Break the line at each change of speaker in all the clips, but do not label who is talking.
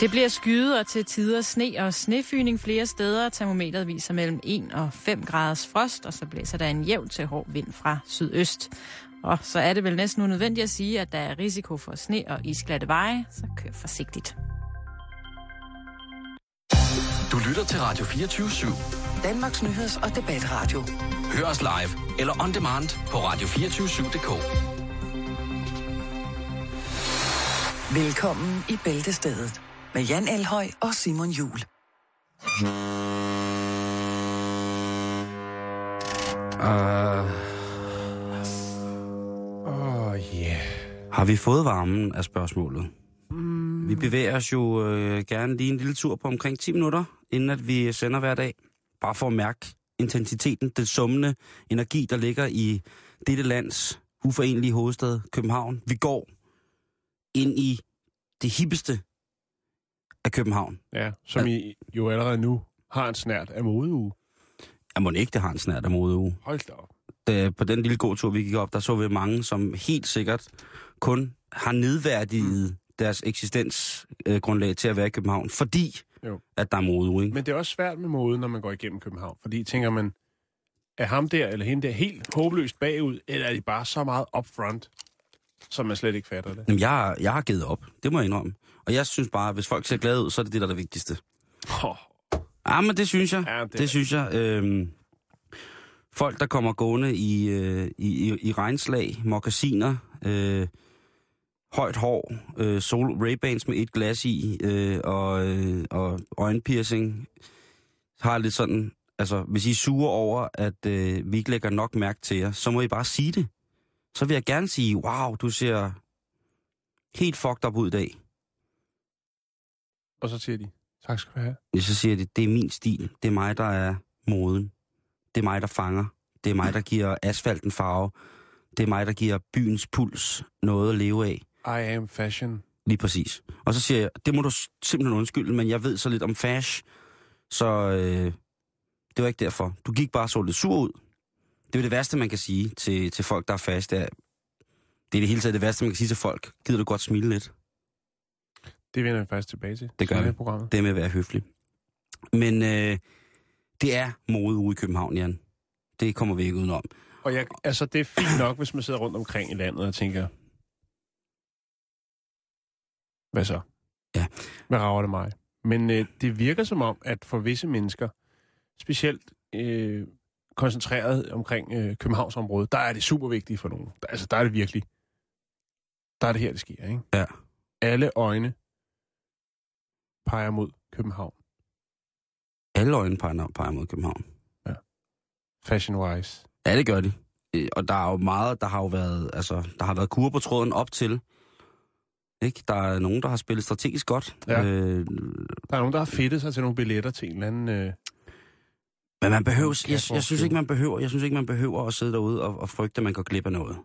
Det bliver skyet og til tider sne og snefyning flere steder. Termometret viser mellem 1 og 5 graders frost, og så blæser der en jævn til hård vind fra sydøst. Og så er det vel næsten unødvendigt at sige, at der er risiko for sne og isglatte veje, så kør forsigtigt.
Du lytter til Radio 24 /7.
Danmarks Nyheds- og Debatradio.
Hør os live eller on demand på radio247.dk.
Velkommen i Bæltestedet med Jan Elhøj og Simon Jul.
Uh,
Åh, oh, yeah.
har vi fået varmen af spørgsmålet? Mm. Vi bevæger os jo øh, gerne lige en lille tur på omkring 10 minutter, inden at vi sender hver dag. Bare for at mærke intensiteten, den summende energi, der ligger i dette lands uforenelige hovedstad, København. Vi går ind i det hippeste af København.
Ja, som I jo allerede nu har en snært af modeuge.
Jeg må ikke, det har en snært af modeuge.
Hold da op.
Da, på den lille gåtur, vi gik op, der så vi mange, som helt sikkert kun har nedværdiget deres eksistensgrundlag til at være i København, fordi
Jo.
at der er modeuge. Ikke?
Men det er også svært med mode, når man går igennem København. Fordi tænker man, er ham der eller hende der helt håbløst bagud, eller er de bare så meget upfront, som man slet ikke fatter det?
Jamen, jeg, jeg har givet op. Det må jeg indrømme. Og jeg synes bare, at hvis folk ser glade ud, så er det det, der er det vigtigste.
Oh,
Ja, men det synes jeg.
Ja,
det,
det-
synes jeg. Øhm, folk, der kommer gående i, øh, i, i, i regnslag, mokkasiner, øh, højt hår, øh, sol Ray-Bans med et glas i, øh, og, øh, og øjenpiercing, har lidt sådan, altså hvis I er sure over, at øh, vi ikke lægger nok mærke til jer, så må I bare sige det. Så vil jeg gerne sige, wow, du ser helt fucked up ud i dag.
Og så siger de, tak skal du have.
Ja, så siger de, det er min stil. Det er mig, der er moden. Det er mig, der fanger. Det er mig, der giver asfalten farve. Det er mig, der giver byens puls noget at leve af.
I am fashion.
Lige præcis. Og så siger jeg, det må du simpelthen undskylde, men jeg ved så lidt om fash, så øh, det var ikke derfor. Du gik bare så lidt sur ud. Det er det værste, man kan sige til, til folk, der er fast. Det er, det er det hele taget det værste, man kan sige til folk. Gider du godt smile lidt?
Det vender vi faktisk tilbage til.
Det gør vi.
Programmet.
Det med at være høflig. Men øh, det er mode ude i København, Jan. Det kommer vi ikke udenom.
Og jeg, altså, det er fint nok, hvis man sidder rundt omkring i landet og tænker, hvad så?
Ja.
Hvad rager det mig? Men øh, det virker som om, at for visse mennesker, specielt øh, koncentreret omkring øh, Københavnsområdet, der er det super vigtigt for nogen. Der, altså, der er det virkelig. Der er det her, det sker, ikke?
Ja.
Alle øjne peger mod København,
Alle øjne peger, peger mod København.
fashion-wise.
Ja, det gør de. Øh, Og der er jo meget, der har jo været, altså, der har været kur på tråden op til. Ikke? Der er nogen, der har spillet strategisk godt.
Ja.
Øh,
Der er nogen, der har fedtet sig til nogle billetter til en eller anden... Øh,
men man behøver, jeg,
jeg
synes ikke, man behøver, jeg synes ikke, man behøver at sidde derude og, og frygte, at man går glip af noget.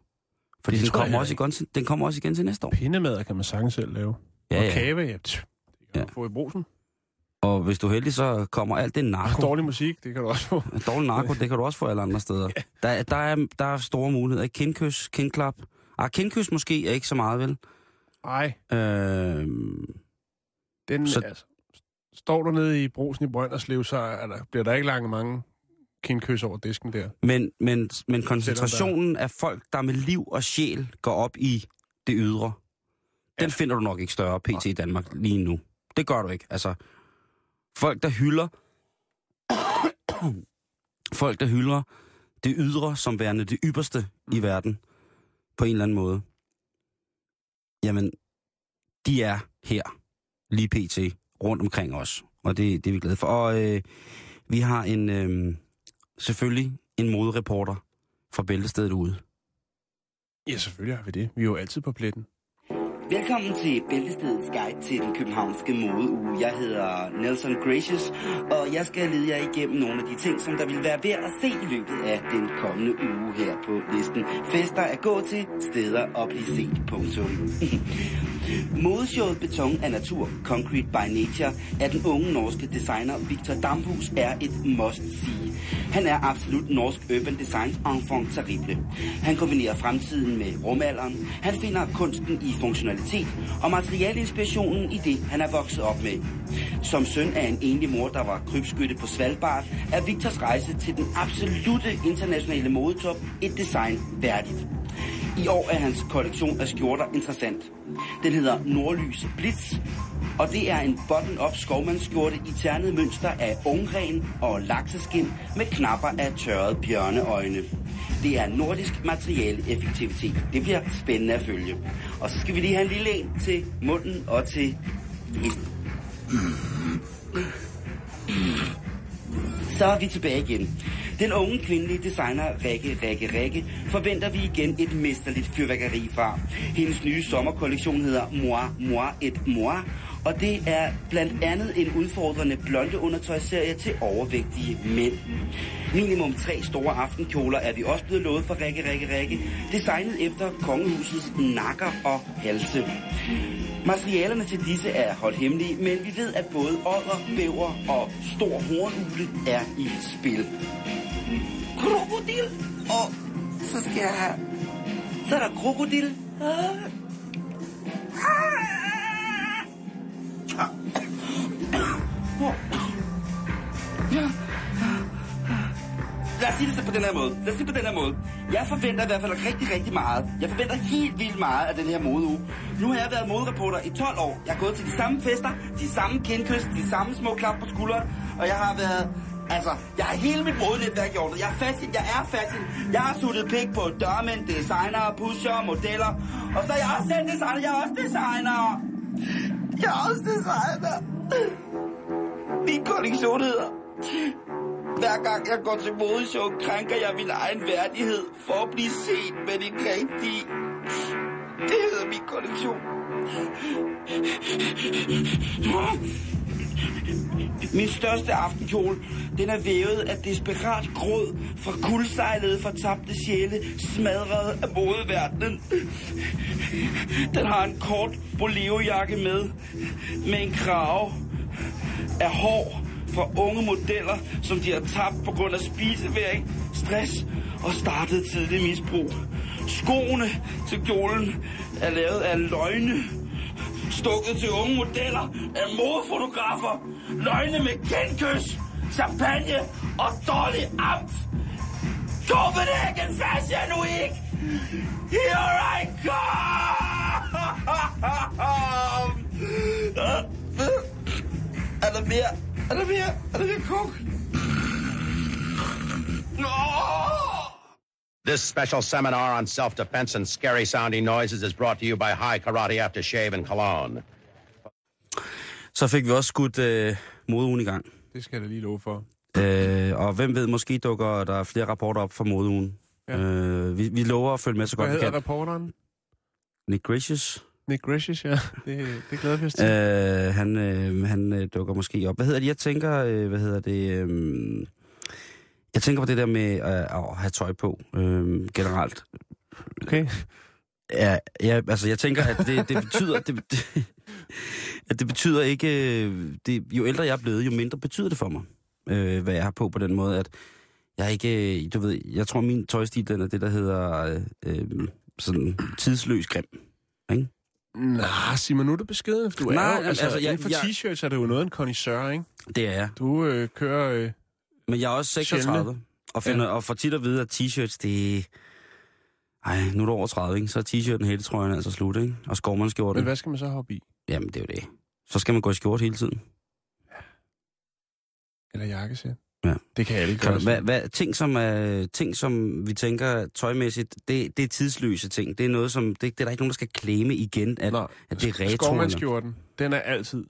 Fordi
Det
den kommer, også igen, den kommer også igen til næste år.
Pindemad kan man sagtens selv lave.
Ja,
og
ja.
kage, ja.
Ja.
ja. få i brusen.
Og hvis du er heldig, så kommer alt det narko.
Dårlig musik, det kan du også få.
Dårlig narko, det kan du også få alle andre steder. Der, der, er, der er store muligheder. Kindkys, kindklap. Ah, kindkys måske er ikke så meget, vel?
Nej,
Øh,
den,
Så-
så... altså, står du nede i brusen i Brønderslev, så er der, bliver der ikke langt mange kindkys over disken der.
men, men, men koncentrationen af folk, der med liv og sjæl går op i det ydre, den finder du nok ikke større pt. i Danmark lige nu. Det gør du ikke. Altså, folk, der hylder... folk, der hylder det ydre som værende det ypperste i verden, på en eller anden måde. Jamen, de er her, lige pt. rundt omkring os. Og det, det er vi glade for. Og øh, vi har en, øh, selvfølgelig en modereporter fra Bæltestedet ude.
Ja, selvfølgelig har vi det. Vi er jo altid på pletten.
Velkommen til Bæltestedets guide til den københavnske modeuge. Jeg hedder Nelson Gracious, og jeg skal lede jer igennem nogle af de ting, som der vil være værd at se i løbet af den kommende uge her på listen. Fester at gå til, steder at blive set. Punktum.
Modeshowet Beton af Natur, Concrete by Nature, af den unge norske designer Victor Damhus er et must-see. Han er absolut norsk urban designs enfant terrible. Han kombinerer fremtiden med rumalderen. Han finder kunsten i funktionalitet og materialinspirationen i det, han er vokset op med. Som søn af en enlig mor, der var krybskytte på Svalbard, er Victors rejse til den absolute internationale modetop et design værdigt. I år er hans kollektion af skjorter interessant. Den hedder Nordlys Blitz, og det er en button-up skovmandsskjorte i ternet mønster af ungren og lakseskin med knapper af tørrede bjørneøjne. Det er nordisk materialeffektivitet. Det bliver spændende at følge. Og så skal vi lige have en lille en til munden og til. Så er vi tilbage igen. Den unge kvindelige designer Rikke Rikke Rikke forventer vi igen et mesterligt fyrværkeri fra. Hendes nye sommerkollektion hedder Moi, Moi et Moi, og det er blandt andet en udfordrende blonde undertøjsserie til overvægtige mænd. Minimum tre store aftenkjoler er vi også blevet lovet for Rikke Rikke Rikke, designet efter kongehusets nakker og halse. Materialerne til disse er holdt hemmelige, men vi ved, at både odder, bæver og stor hornugle er i spil. Krokodil! Og så skal jeg have... Så er der krokodil. Ah! Lad os sige det så på den her måde. Lad os sige på den her måde. Jeg forventer i hvert fald rigtig, rigtig meget. Jeg forventer helt vildt meget af den her modeuge. Nu har jeg været modereporter i 12 år. Jeg har gået til de samme fester, de samme kindkys, de samme små klap på skulderen. Og jeg har været... Altså, jeg har hele mit modnetværk i orden. Jeg er fashion, jeg er fashion. Jeg har suttet pik på dørmænd, designer, pusher, modeller. Og så er jeg også selv designer. Jeg er også designer. Jeg er også designer. Min kollektion hedder hver gang jeg går til modeshow, krænker jeg min egen værdighed for at blive set med det rigtige. Det hedder min kollektion. Min største aftenkjole, den er vævet af desperat gråd fra kuldsejlede fortabte sjæle, smadret af modeverdenen. Den har en kort boleojakke med, med en krave af hår fra unge modeller, som de har tabt på grund af spiseværing, stress og startet tidlig misbrug. Skoene til kjolen er lavet af løgne, stukket til unge modeller af modefotografer, løgne med kendkys, champagne og dårlig amt. Copenhagen Fashion Week! Here I come! Er der mere? Er der mere? Er der mere kok?
This special seminar on self-defense and scary sounding noises is brought to you by High Karate Aftershave in Cologne.
Så fik vi også skudt øh, modeugen i gang.
Det skal jeg da lige love for.
Øh, og hvem ved, måske dukker der flere rapporter op fra modeugen.
Ja.
Øh, vi, vi lover at følge med så
Hvad
godt vi
hedder
kan.
reporteren?
Nick Gracious,
Nick Gracious, ja. Det, det glæder vi os til.
øh, han, øh, han øh, dukker måske op. Hvad hedder det? Jeg tænker, øh, hvad hedder det... Øh, jeg tænker på det der med øh, at have tøj på øh, generelt.
Okay.
Ja, ja, altså jeg tænker, at det, det betyder... Det, det, at det betyder ikke... øh, Det, jo ældre jeg er blevet, jo mindre betyder det for mig, øh, hvad jeg har på på den måde, at jeg ikke... øh, Du ved, jeg tror, min tøjstil, den er det, der hedder øh, øh, sådan tidsløs grim.
Nej, Simon, nu er du beskeden. Du er
Nej,
jo, altså,
altså, jeg-
for
jeg-
t-shirts er det jo noget en connoisseur, ikke?
Det er jeg.
Du øh, kører... Øh,
Men jeg er også 36, og, finder, ja. og får tit at vide, at t-shirts, det Ej, nu er du over 30, ikke? Så er t-shirten hele trøjen altså slut, ikke? Og
men
skovmandskjorten.
hvad skal man så hoppe i?
Jamen, det er jo det. Så skal man gå i skjort hele tiden.
Eller jakkesæt?
Ja.
Det kan alle gøre.
hvad, hvad, ting, som, er, ting, som vi tænker tøjmæssigt, det, det er tidsløse ting. Det er noget, som... Det, det er der ikke nogen, der skal klæme igen, at,
Nå,
at det er retro. eller-
Skovmandskjorten, den er altid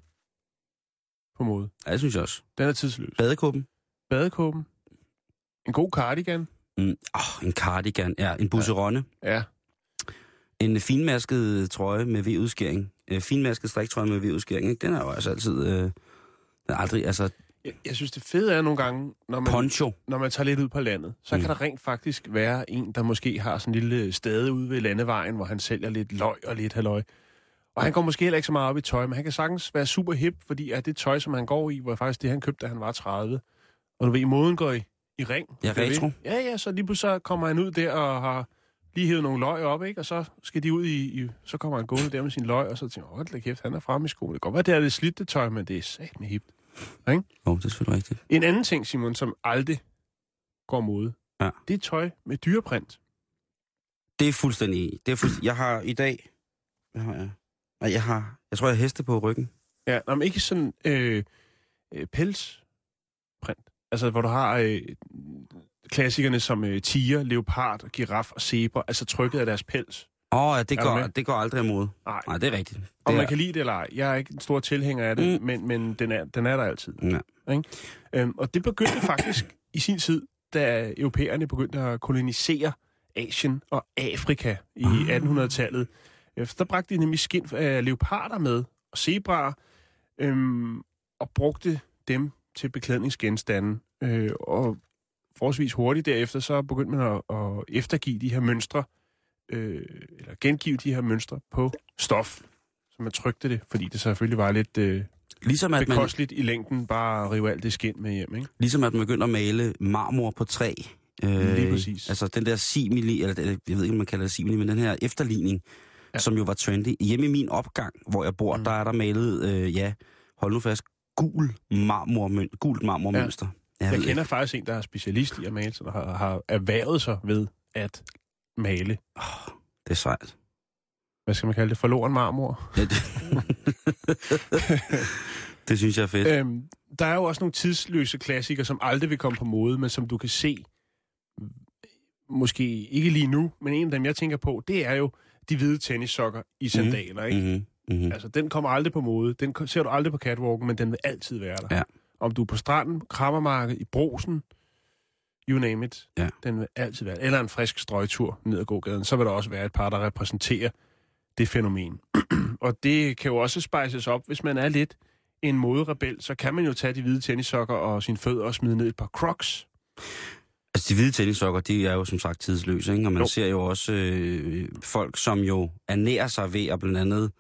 på mode.
Ja, det synes jeg også.
Den er tidsløs.
Badekåben.
Badekåben. En god cardigan.
Mm. Oh, en cardigan. Ja, en busseronne.
Ja.
En finmasket trøje med V-udskæring. Øh, finmasket striktrøje med V-udskæring, ikke? Den er jo altså altid... Øh, den er aldrig... Altså,
Jeg, jeg synes, det fede er nogle gange, når man,
poncho.
når man tager lidt ud på landet, så mm. kan der rent faktisk være en, der måske har sådan en lille stade ude ved landevejen, hvor han sælger lidt løg og lidt halløj. Og han går måske heller ikke så meget op i tøj, men han kan sagtens være super hip, fordi at det tøj, som han går i, var faktisk det, han købte, da han var 30. Og du ved, moden går i, i ring.
Ja,
Det
retro.
det. Ja, ja, så lige pludselig så kommer han ud der og har lige hævet nogle løg op, ikke? Og så skal de ud i, i så kommer han gående der med sin løg, og så tænker jeg, hold da kæft, han er fremme i skoene. Det kan godt være, det er det slidte tøj, men det er sat med hipt.
Jo, det er selvfølgelig rigtigt.
En anden ting, Simon, som aldrig går mod,
Ja.
det er tøj med dyreprint.
Det er fuldstændig. Det er fuldstændig... Jeg har i dag... Hvad har jeg? Nej, jeg har... Jeg tror, jeg har heste på ryggen.
Ja, nå, men ikke sådan øh, øh, pelsprint. Altså, hvor du har øh, klassikerne som øh, tiger, leopard, giraf og zebra, altså trykket af deres pels.
Åh, oh, ja, det
Er
går, det går aldrig imod.
Nej,
Nej, det er rigtigt. Det
om man
er,
kan lide det eller ej. Jeg er ikke en stor tilhænger af det,
Mm.
men, men den, er, den er der altid.
Ja.
Øhm, og det begyndte faktisk i sin tid, da europæerne begyndte at kolonisere Asien og Afrika i
Ah.
1800-tallet. Øh, Der bragte de nemlig skin af leoparder med og zebraer, øhm, og brugte dem til beklædningsgenstande. Øh, og forholdsvis hurtigt derefter, så begyndte man at, at eftergive de her mønstre, øh, eller gengive de her mønstre på stof, så man trykte det, fordi det selvfølgelig var lidt øh,
Ligesom at, man,
i længden bare at rive alt det skin med hjem, ikke?
ligesom at man begynder at male marmor på træ. Øh,
Lige præcis.
Altså den der simili, eller jeg ved ikke, om man kalder det simili, men den her efterligning, ja. Som jo var trendy. Hjemme i min opgang, hvor jeg bor. Mm. der er der malet, øh, ja, hold nu fast, gul marmor, gult marmormønster. Ja.
Jeg
ved
kender faktisk en, der er specialist i at male, så der har, har erhvervet sig ved at male,
ikke. Det er sejt.
hvad skal man kalde det, forloren marmor.
Ja, det... det synes jeg er fedt.
Øhm, der er jo også nogle tidsløse klassikere, som aldrig vil komme på mode, men som du kan se, måske ikke lige nu, men en af dem, jeg tænker på, det er jo de hvide tennissokker i sandaler, ikke?
Mm-hmm. Mm-hmm.
Altså, den kommer aldrig på mode. Den ser du aldrig på catwalken, men den vil altid være der.
Ja.
Om du er på stranden, krammermarkedet, i brosen, you name it.
Ja.
Den vil altid være der. Eller en frisk strøgtur ned ad gågaden. Så vil der også være et par, der repræsenterer det fænomen. og det kan jo også spejses op, hvis man er lidt en moderebel, så kan man jo tage de hvide tennissokker og sine fødder og smide ned et par crocs.
Altså, de hvide tennissokker, de er jo som sagt tidsløse, ikke? Og man. Jo. ser jo også øh, folk, som jo ernærer sig ved at blandt andet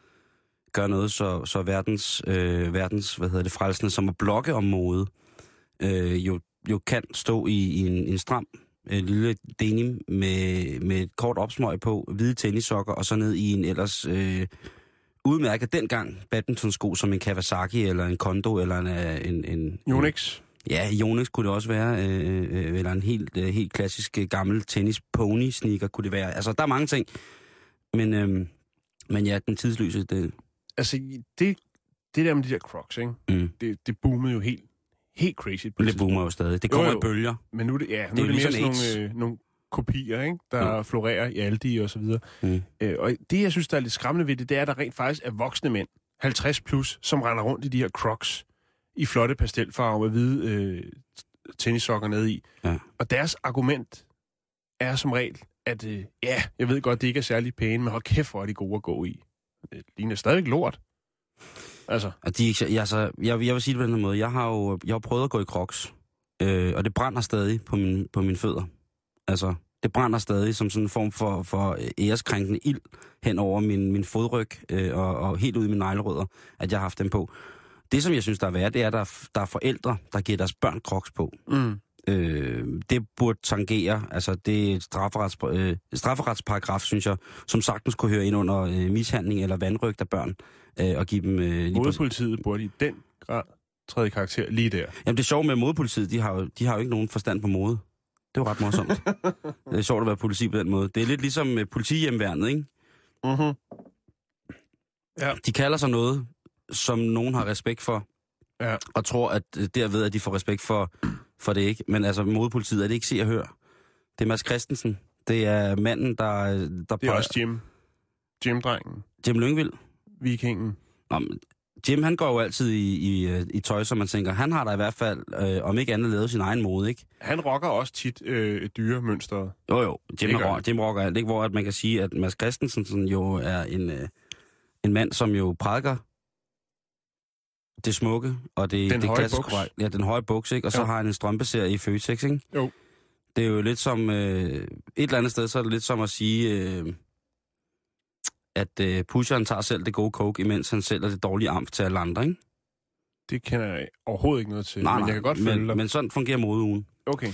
gøre noget så, så verdens, øh, verdens, hvad hedder det, frelsende, som at blokke om mode, øh, jo, jo kan stå i, i en, en stram øh, lille denim med, med et kort opsmøg på, hvide tennissokker, og så ned i en ellers øh, udmærket dengang badmintonsko som en Kawasaki, eller en Kondo, eller en, øh, en, en,
Yonex.
Ja, Jonas kunne det også være, øh, øh, eller en helt, øh, helt klassisk øh, gammel tennis pony sneaker kunne det være. Altså, der er mange ting. Men, øh, men ja, den tidsløse, det,
Altså, det, det der med de der crocs, ikke?
mm,
Det, det boomede jo helt, helt crazy. på
det boomer jo stadig. Det
Jo,
kommer
jo.
i bølger.
Men nu det, ja, nu
Det er jo
det mere
ligesom
sådan nogle, øh, nogle kopier, ikke? der
Jo.
florerer i Aldi og så videre.
Mm.
Øh, og det, jeg synes, der er lidt skræmmende ved det, det er, at der rent faktisk er voksne mænd, 50 plus, som render rundt i de her crocs i flotte pastelfarver med hvide øh, tennissokker nede i.
Ja.
Og deres argument er som regel, at øh, ja, jeg ved godt, det ikke er særlig pæne, men hold kæft, hvor er de gode at gå i. Det ligner stadigvæk lort. Altså,
Og de, ikke så- jeg, altså, jeg, jeg vil sige det på den her måde. Jeg har jo jeg har prøvet at gå i crocs, øh, og det brænder stadig på, min, på mine fødder. Altså, det brænder stadig som sådan en form for, for æreskrænkende ild hen over min, min fodryg øh, og, og helt ud i mine neglerødder, at jeg har haft dem på. Det, som jeg synes, der er værd, det er, at der, er- der er forældre, der giver deres børn crocs på.
mm.
Øh, det burde tangere, altså det er et strafferets, øh, strafferetsparagraf, synes jeg, som sagtens kunne høre ind under øh, mishandling eller vandrygt af børn, øh, og give dem... Øh,
Modepolitiet burde i den grad træde karakter lige der.
Jamen det sjove med modepolitiet, de har, jo, de har jo ikke nogen forstand på mode. Det er jo ret morsomt. det er sjovt at være politi på den måde. Det er lidt ligesom øh, politihjemværnet, ikke?
Mm-hmm.
De kalder sig noget, som nogen har respekt for,
Ja.
og tror, at øh, derved, at de får respekt for, for det ikke. Men altså, modepolitiet er det ikke se og hør. Det er Mads Christensen. Det er manden, der... der
Det er også Jim. Jim-drengen.
Jim Lyngvild.
Vikingen.
Nå, men Jim, han går jo altid i, i, i tøj, som man tænker, han har da i hvert fald, øh, om ikke andet, lavet sin egen mode, ikke?
Han rocker også tit øh, dyremønstret.
Jo, jo. Jim,
Det gør
rock,
han.
Jim rocker alt, ikke? Hvor at man kan sige, at Mads Christensen sådan, jo er en, øh, en mand, som jo prædiker det smukke, og det,
Den
det
høje
klassiske
buks.
Ja, den høje buks, ikke? Og så
Jo.
har han en strømpeserie i Føtex, ikke?
Jo.
Det er jo lidt som... Øh, et eller andet sted, så er det lidt som at sige... Øh, at øh, pusheren tager selv det gode coke, imens han sælger det dårlige amf til alle andre, ikke?
Det kender jeg overhovedet ikke noget til, nej, men jeg kan godt følge
men,
dig.
men sådan fungerer modeugen.
Okay.
øh,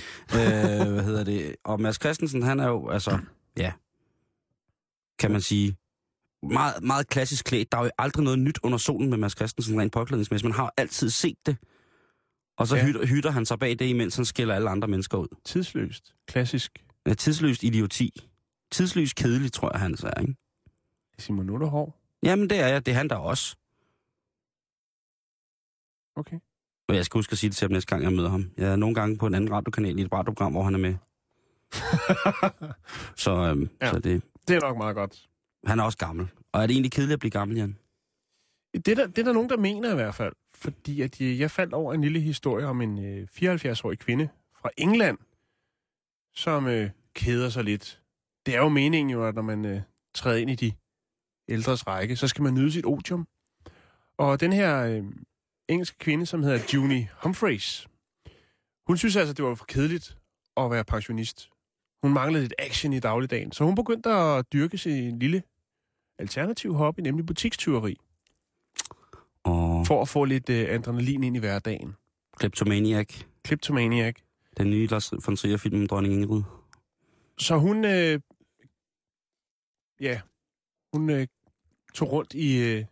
hvad hedder det? Og Mads Christensen, han er jo, altså, ja, kan man sige, meget, meget klassisk klædt. Der er jo aldrig noget nyt under solen med Mads Christensen rent påklædningsmæssigt. Man har altid set det. Og så
Ja.
hytter, hytter han sig bag det, imens han skiller alle andre mennesker ud.
Tidsløst. Klassisk.
Ja, tidsløst idioti. Tidsløst kedeligt, tror jeg, han er, ikke?
Simon, er hård.
Jamen, det er jeg. Det er han der også.
Okay.
Og jeg skal huske at sige det til ham næste gang, jeg møder ham. Jeg er nogle gange på en anden radiokanal i et radioprogram, hvor han er med. Så, øhm,
ja.
så det,
det er nok meget godt
han er også gammel. Og er det egentlig kedeligt at blive gammel, Jan?
Det er, der, det er der nogen, der mener i hvert fald. Fordi at øh, jeg, faldt over en lille historie om en øh, 74-årig kvinde fra England, som øh, keder sig lidt. Det er jo meningen jo, at når man øh, træder ind i de ældres række, så skal man nyde sit otium. Og den her øh, engelske kvinde, som hedder Junie Humphreys, hun synes altså, det var for kedeligt at være pensionist. Hun manglede lidt action i dagligdagen, så hun begyndte at dyrke sin lille alternativ hobby, nemlig butikstyveri
Og
for at få lidt øh, adrenalin ind i hverdagen.
Kleptomaniac,
Kleptomaniac.
den nye Lars von Trier-film om dronning Ingrid.
Så hun, øh, ja, hun øh, tog rundt i, øh,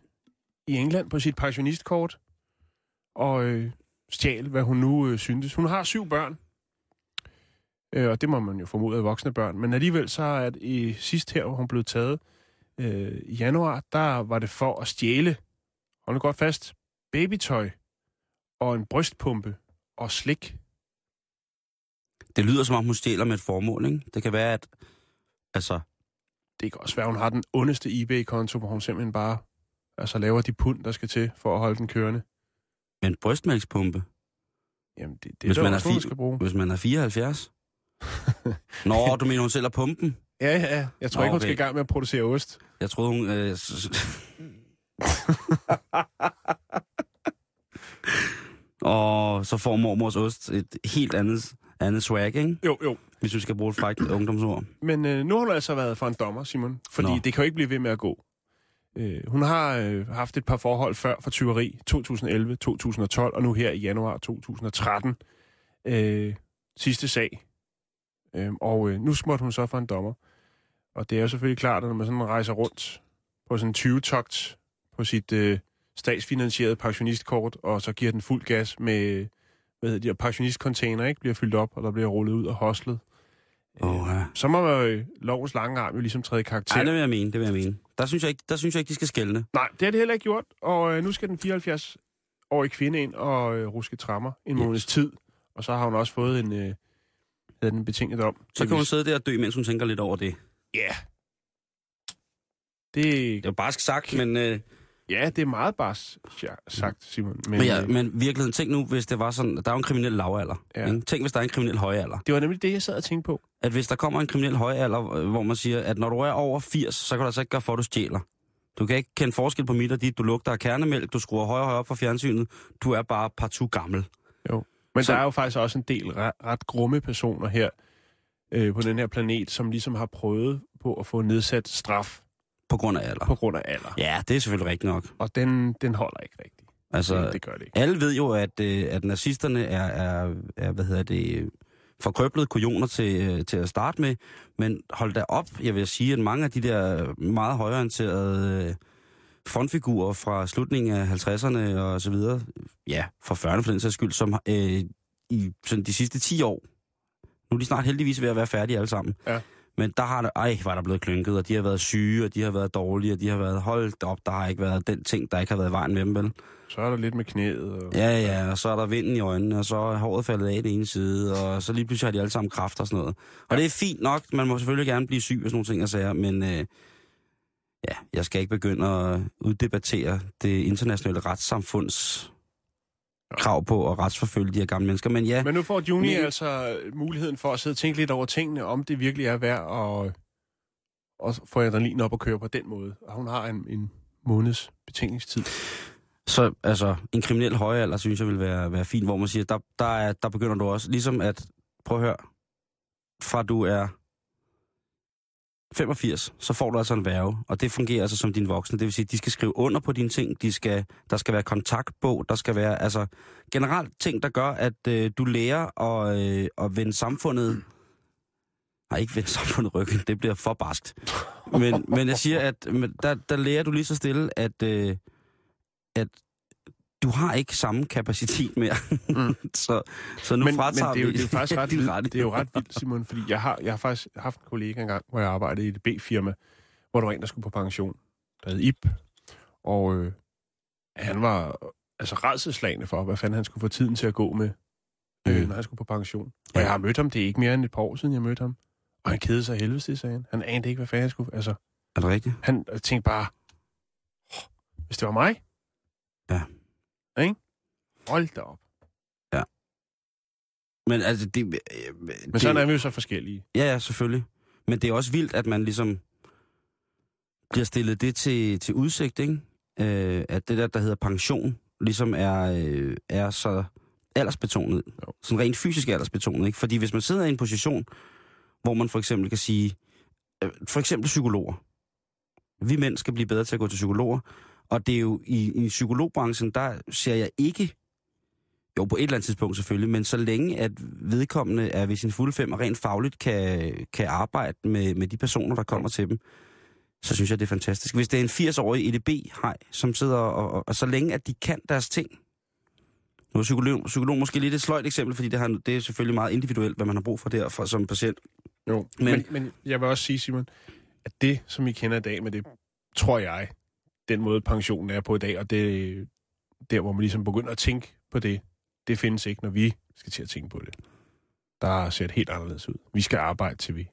i England på sit pensionistkort og øh, stjal, hvad hun nu øh, syntes. Hun har syv børn, øh, og det må man jo formode af voksne børn. Men alligevel så er det i sidst her, hvor hun blev taget øh, i januar, der var det for at stjæle, hold nu godt fast, babytøj og en brystpumpe og slik.
Det lyder som om, hun stjæler med et formål, ikke? Det kan være, at... Altså,
det kan også være, hun har den ondeste eBay-konto, hvor hun simpelthen bare altså, laver de pund, der skal til for at holde den kørende.
med en brystmælkspumpe,
Jamen, det, det er
Hvis
der
man
også
er fi-
skal bruge.
hvis man er 74. Nå, du mener, hun sælger pumpen?
Ja, ja. Jeg tror
Nå,
ikke, hun
okay.
skal i gang med at producere ost.
Jeg troede, hun... Øh, og så får mormors ost et helt andet, andet swag, ikke?
Jo, jo.
Hvis du skal bruge et frækt ungdomsord.
Men øh, nu har hun altså været for en dommer, Simon. Fordi
Nå.
det kan jo ikke blive ved med at gå. Øh, hun har øh, haft et par forhold før for tyveri. 2011, 2012 og nu her i januar 2013. Øh, sidste sag. Øh, og øh, nu småtte hun så for en dommer. Og det er jo selvfølgelig klart, at når man sådan rejser rundt på sådan en 20-togt på sit øh, statsfinansierede pensionistkort, og så giver den fuld gas med hvad hedder de pensionistcontainer, ikke? Bliver fyldt op, og der bliver rullet ud og hostlet.
Åh, ja.
Så må jo, lovens lange arm jo ligesom træde karakter.
Ej, det vil jeg mene, det vil jeg mene. Der synes jeg ikke, der synes jeg ikke de skal skælne.
Nej, det har det heller ikke gjort, og øh, nu skal den 74-årige kvinde ind og øh, ruske trammer en
Yes.
måneds tid, og så har hun også fået en, øh, hedder den betinget om.
Så kan hun sidde der og dø, mens hun tænker lidt over det.
Ja. Yeah. Det,
Det er jo barsk sagt, men, øh,
ja, det er meget ja, sagt, Simon. Men,
men, ja,
øh,
men virkeligheden, tænk nu, hvis det var sådan, der er jo en kriminel lavalder.
Ja.
Ikke? Tænk, hvis der er en kriminel højalder.
det var nemlig det, jeg sad og tænkte på.
At hvis der kommer en kriminel højalder, øh, hvor man siger, at når du er over 80, så kan du altså ikke gøre for, at du stjæler. Du kan ikke kende forskel på mit og dit. Du lugter af kernemælk, du skruer højere og højere op for fjernsynet. Du er bare partout gammel.
Men
Så-
der er jo faktisk også en del ret, ret grumme personer her øh, på den her planet, som ligesom har prøvet på at få nedsat straf
På grund af alder.
på grund af alder.
Ja, det er selvfølgelig rigtigt nok.
Og den, den holder ikke rigtigt.
Altså,
det, det gør det ikke.
Alle ved jo, at, øh, at nazisterne er, er, er, hvad hedder det, forkrøblede kujoner til, øh, til at starte med. Men hold da op, jeg vil sige, at mange af de der meget højorienterede øh, frontfigurer fra slutningen af 50'erne og så videre, ja, fra 40'erne for den sags skyld, som øh, i sådan de sidste 10 år, nu er de snart heldigvis ved at være færdige alle sammen.
Ja.
Men der har det, ej, var der blevet klynket, og de har været syge, og de har været dårlige, og de har været holdt op, der har ikke været den ting, der ikke har været i vejen med dem, vel?
Så er der lidt med knæet. Og...
Ja, ja, og så er der vinden i øjnene, og så er håret faldet af det ene side, og så lige pludselig har de alle sammen kræfter og sådan noget. Og det er fint nok, man må selvfølgelig gerne blive syg og sådan nogle ting og sager, men øh, ja, jeg skal ikke begynde at uddebattere det internationale retssamfunds krav på at retsforfølge de her gamle mennesker. Men ja,
Men nu får Juni
Men-
altså muligheden for at sidde og tænke lidt over tingene, om det virkelig er værd at, at få adrenalin op og køre på den måde. Og hun har en, en måneds betænkningstid.
så altså, en kriminel højalder, synes jeg vil være, være fint, hvor man siger, der, der, er, der begynder du også, ligesom at, prøv at høre, fra du er 85, så får du altså en værve, og det fungerer altså som din voksne. Det vil sige, at de skal skrive under på dine ting, de skal, der skal være kontaktbog, der skal være altså generelt ting, der gør, at øh, du lærer at, øh, at vende samfundet... Nej, ikke vende samfundet ryggen, det bliver for barskt. Men, men jeg siger, at men der, der lærer du lige så stille, at, øh, at du har ikke samme kapacitet mere. Mm. så, så nu
men,
fratager
men det er jo, det er jo faktisk ret vildt, det er jo ret vildt, Simon, fordi jeg har, jeg har faktisk haft en kollega engang, hvor jeg arbejdede i et B-firma, hvor der var en, der skulle på pension, der hed Ip, og øh, han var altså redselslagende for, hvad fanden han skulle få tiden til at gå med, øh,
Mm.
når han skulle på pension. Og jeg har mødt ham, det er ikke mere end et par år siden, jeg mødte ham, og han kedede sig af helvede, sagde han. Han anede ikke, hvad fanden han skulle... Altså,
Er det rigtigt?
han tænkte bare, "Åh, hvis det var mig...
Ja.
Ikke? Hold da op.
Men altså, det... øh,
Men
det,
sådan er vi jo så forskellige.
Ja, ja, selvfølgelig. Men det er også vildt, at man ligesom bliver stillet det til, til udsigt, ikke? Øh, at det der, der hedder pension, ligesom er, øh, er så aldersbetonet.
Jo.
Sådan rent fysisk aldersbetonet, ikke? Fordi hvis man sidder i en position, hvor man for eksempel kan sige, øh, for eksempel psykologer. Vi mænd skal blive bedre til at gå til psykologer. Og det er jo i, i psykologbranchen, der ser jeg ikke, jo på et eller andet tidspunkt selvfølgelig, men så længe at vedkommende er ved sin fulde fem og rent fagligt kan, kan arbejde med, med de personer, der kommer til dem, så synes jeg, det er fantastisk. Hvis det er en 80-årig EDB-hej, som sidder og, og, og så længe at de kan deres ting, nu er psykolog, psykolog måske lidt et sløjt eksempel, fordi det, har, det er selvfølgelig meget individuelt, hvad man har brug for der for, som patient.
Jo,
Men-
men, men, jeg vil også sige, Simon, at det, som I kender i dag med det, tror jeg, den måde pensionen er på i dag, og det der, hvor man ligesom begynder at tænke på det, det findes ikke, når vi skal til at tænke på det. Der ser det helt anderledes ud. Vi skal arbejde til vi.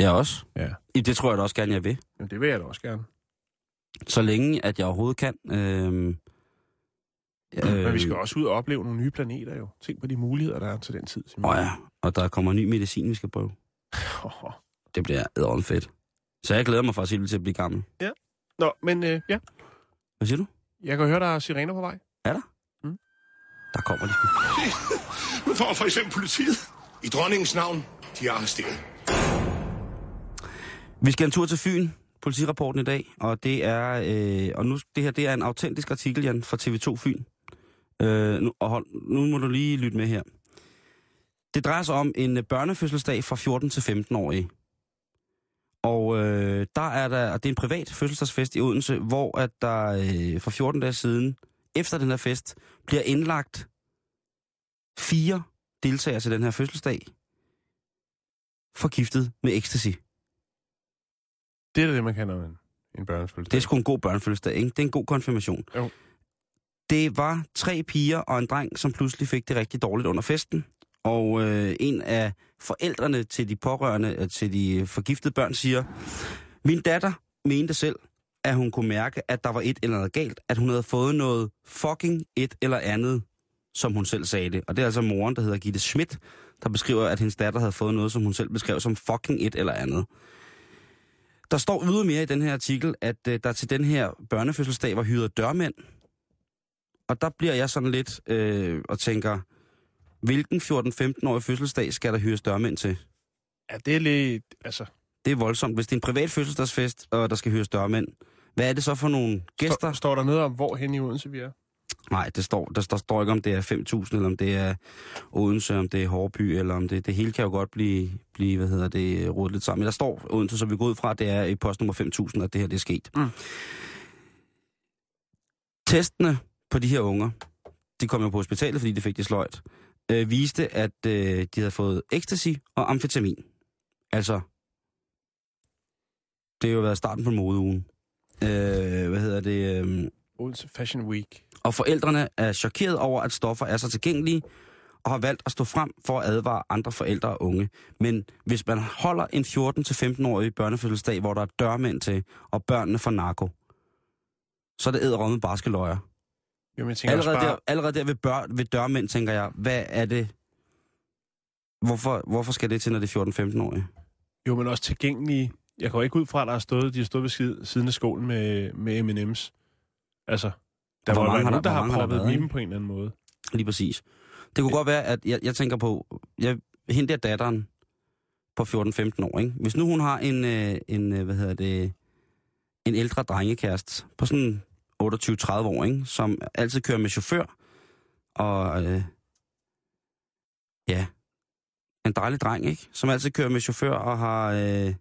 Jeg også.
Ja.
Det tror jeg da også gerne, jeg vil.
Men det vil jeg da også gerne.
Så længe, at jeg overhovedet kan. Øh,
Øh, Men vi skal også ud og opleve nogle nye planeter jo. Tænk på de muligheder, der er til den tid.
Åh ja, og der kommer ny medicin, vi skal prøve. Det bliver æderen fedt. Så jeg glæder mig faktisk helt til at blive gammel.
Nå, men øh, ja,
Hvad siger du?
jeg kan høre, der er sirener på vej.
Der kommer de.
Nu får for eksempel politiet. I dronningens navn, de er arresteret.
Vi skal en tur til Fyn, politirapporten i dag, og det er, øh, og nu, det her det er en autentisk artikel, Jan, fra TV2 Fyn. Øh, nu, og hold, nu må du lige lytte med her. Det drejer sig om en øh, børnefødselsdag fra 14 til 15 årige. Og øh, der er der, og det er en privat fødselsdagsfest i Odense, hvor at der øh, for 14 dage siden, efter den her fest, bliver indlagt fire deltagere til den her fødselsdag, forgiftet med ecstasy.
Det er da det, man kalder en, en børnefødselsdag.
Det er sgu en god børnefødselsdag, ikke? Det er en god konfirmation.
Jo.
Det var tre piger og en dreng, som pludselig fik det rigtig dårligt under festen. Og øh, en af forældrene til de pårørende, øh, til de forgiftede børn, siger, min datter mente selv, at hun kunne mærke, at der var et eller andet galt, at hun havde fået noget fucking et eller andet, som hun selv sagde det. Og det er altså moren, der hedder Gitte Schmidt, der beskriver, at hendes datter havde fået noget, som hun selv beskrev som fucking et eller andet. Der står ydermere i den her artikel, at øh, der til den her børnefødselsdag var hyret dørmænd. Og der bliver jeg sådan lidt øh, og tænker, hvilken 14-15-årig fødselsdag skal der hyres dørmænd til?
Ja, det er lidt... Altså,
Det er voldsomt. Hvis det er en privat fødselsdagsfest, og der skal hyres dørmænd, hvad er det så for nogle gæster?
står, står der noget om, hvor hen i Odense vi er?
Nej, det står, der, der står ikke, om det er 5.000, eller om det er Odense, om det er Hårby, eller om det... Det hele kan jo godt blive, blive hvad hedder det, rodet lidt sammen. Men der står Odense, så vi går ud fra, at det er i postnummer 5.000, at det her det er sket.
Mm.
Testene på de her unger, de kom jo på hospitalet, fordi de fik det sløjt, øh, viste, at øh, de havde fået ecstasy og amfetamin. Altså, det har jo været starten på modeugen. Øh, hvad hedder det? Øh,
Odense Fashion Week.
og forældrene er chokeret over, at stoffer er så tilgængelige, og har valgt at stå frem for at advare andre forældre og unge. Men hvis man holder en 14-15-årig børnefødselsdag, hvor der er dørmænd til, og børnene får narko, så er det æderrømme barske løjer.
Jo, men jeg
Allerede,
bare,
der, allerede der ved, bør, ved dørmænd tænker jeg, hvad er det? Hvorfor, hvorfor skal det til, når det er 14-15-årige?
jo, men også tilgængelige. Jeg går ikke ud fra, at der har stået, de har stået ved side, siden af skålen med, med M&M's. Altså, der
Hvor
må
mange
være
har
nogen,
der-
der har proppet dem på en eller anden måde.
Lige præcis. Det kunne godt være, at jeg, jeg tænker på, jeg, hende der datteren, på 14-15 år, ikke? Hvis nu hun har en, øh, en øh, hvad hedder det, en ældre drengekæreste på sådan 28-30 år, ikke? Som altid kører med chauffør, og øh, ja, en dejlig dreng, ikke? Som altid kører med chauffør og har, øh,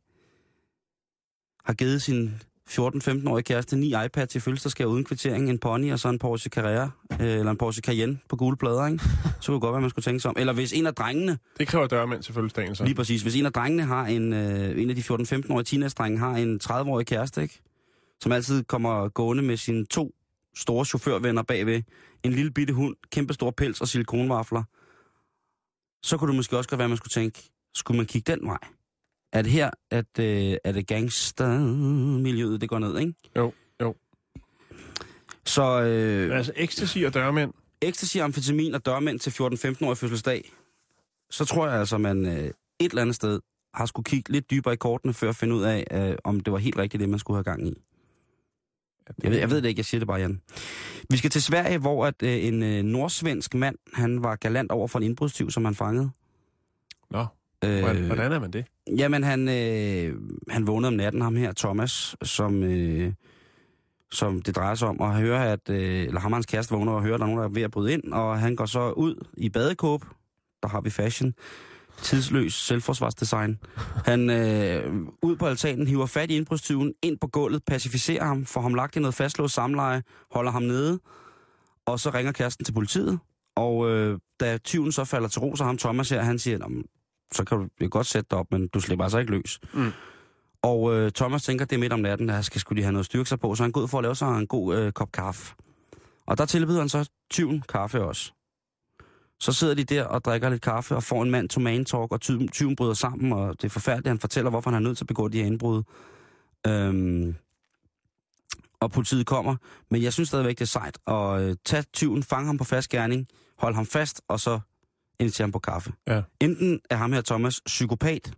har givet sin 14-15-årige kæreste ni iPad til fødselsdagsgave uden kvittering, en pony og så en Porsche Carrera, øh, eller en Porsche Cayenne på gule plader, ikke? Så kunne det godt være, man skulle tænke sig om. Eller hvis en af drengene,
Det kræver dørmænd til fødselsdagen, så.
lige præcis, hvis en af drengene har en, øh, en af de 14-15-årige teenage-drenge har en 30-årig kæreste, ikke? Som altid kommer gående med sine to store chaufførvenner bagved, en lille bitte hund, kæmpe stor pels og silikonvafler, så kunne det måske også godt være, at man skulle tænke, skulle man kigge den vej? Er det her, at øh, er det gangstermiljøet, det går ned, ikke?
Jo, jo.
Så øh,
Altså ecstasy og dørmænd.
ecstasy, amfetamin og dørmænd til 14-15-årig fødselsdag, så tror jeg altså, man øh, et eller andet sted har skulle kigge lidt dybere i kortene, før at finde ud af, øh, om det var helt rigtigt, det man skulle have gang i. Jeg ved, jeg ved det ikke, jeg siger det bare, Jan. Vi skal til Sverige, hvor at, øh, en øh, nordsvensk mand, han var galant over for en indbrudstyv, som han fangede.
Nå,
Øh,
hvordan, hvordan er man det?
Jamen, han, øh, han vågnede om natten, ham her, Thomas, som, øh, som det drejer sig om, at høre, at, øh, eller ham og hans kæreste vågner og hører, at der er nogen, der er ved at bryde ind, og han går så ud i badekåb, der har vi fashion, tidsløs selvforsvarsdesign. Han øh, ud på altanen, hiver fat i indbrudstyven, ind på gulvet, pacificerer ham, får ham lagt i noget fastlåst samleje, holder ham nede, og så ringer kæresten til politiet, og øh, da tyven så falder til ro, så ham Thomas her, han siger, "Nå, men så kan du godt sætte dig op, men du slipper altså ikke løs.
Mm.
Og øh, Thomas tænker, det er midt om natten, der skal skulle de have noget styrke sig på, så han går ud for at lave sig en god øh, kop kaffe. Og der tilbyder han så tyven kaffe også. Så sidder de der og drikker lidt kaffe og får en mand to man talk, og tyven, tyven bryder sammen, og det er forfærdeligt. Han fortæller, hvorfor han er nødt til at begå de her indbrud. Øhm, og politiet kommer. Men jeg synes stadigvæk, det er sejt at øh, tage tyven, fange ham på fast gerning, holde ham fast, og så invitere ham på kaffe.
Ja.
Enten er ham her Thomas psykopat,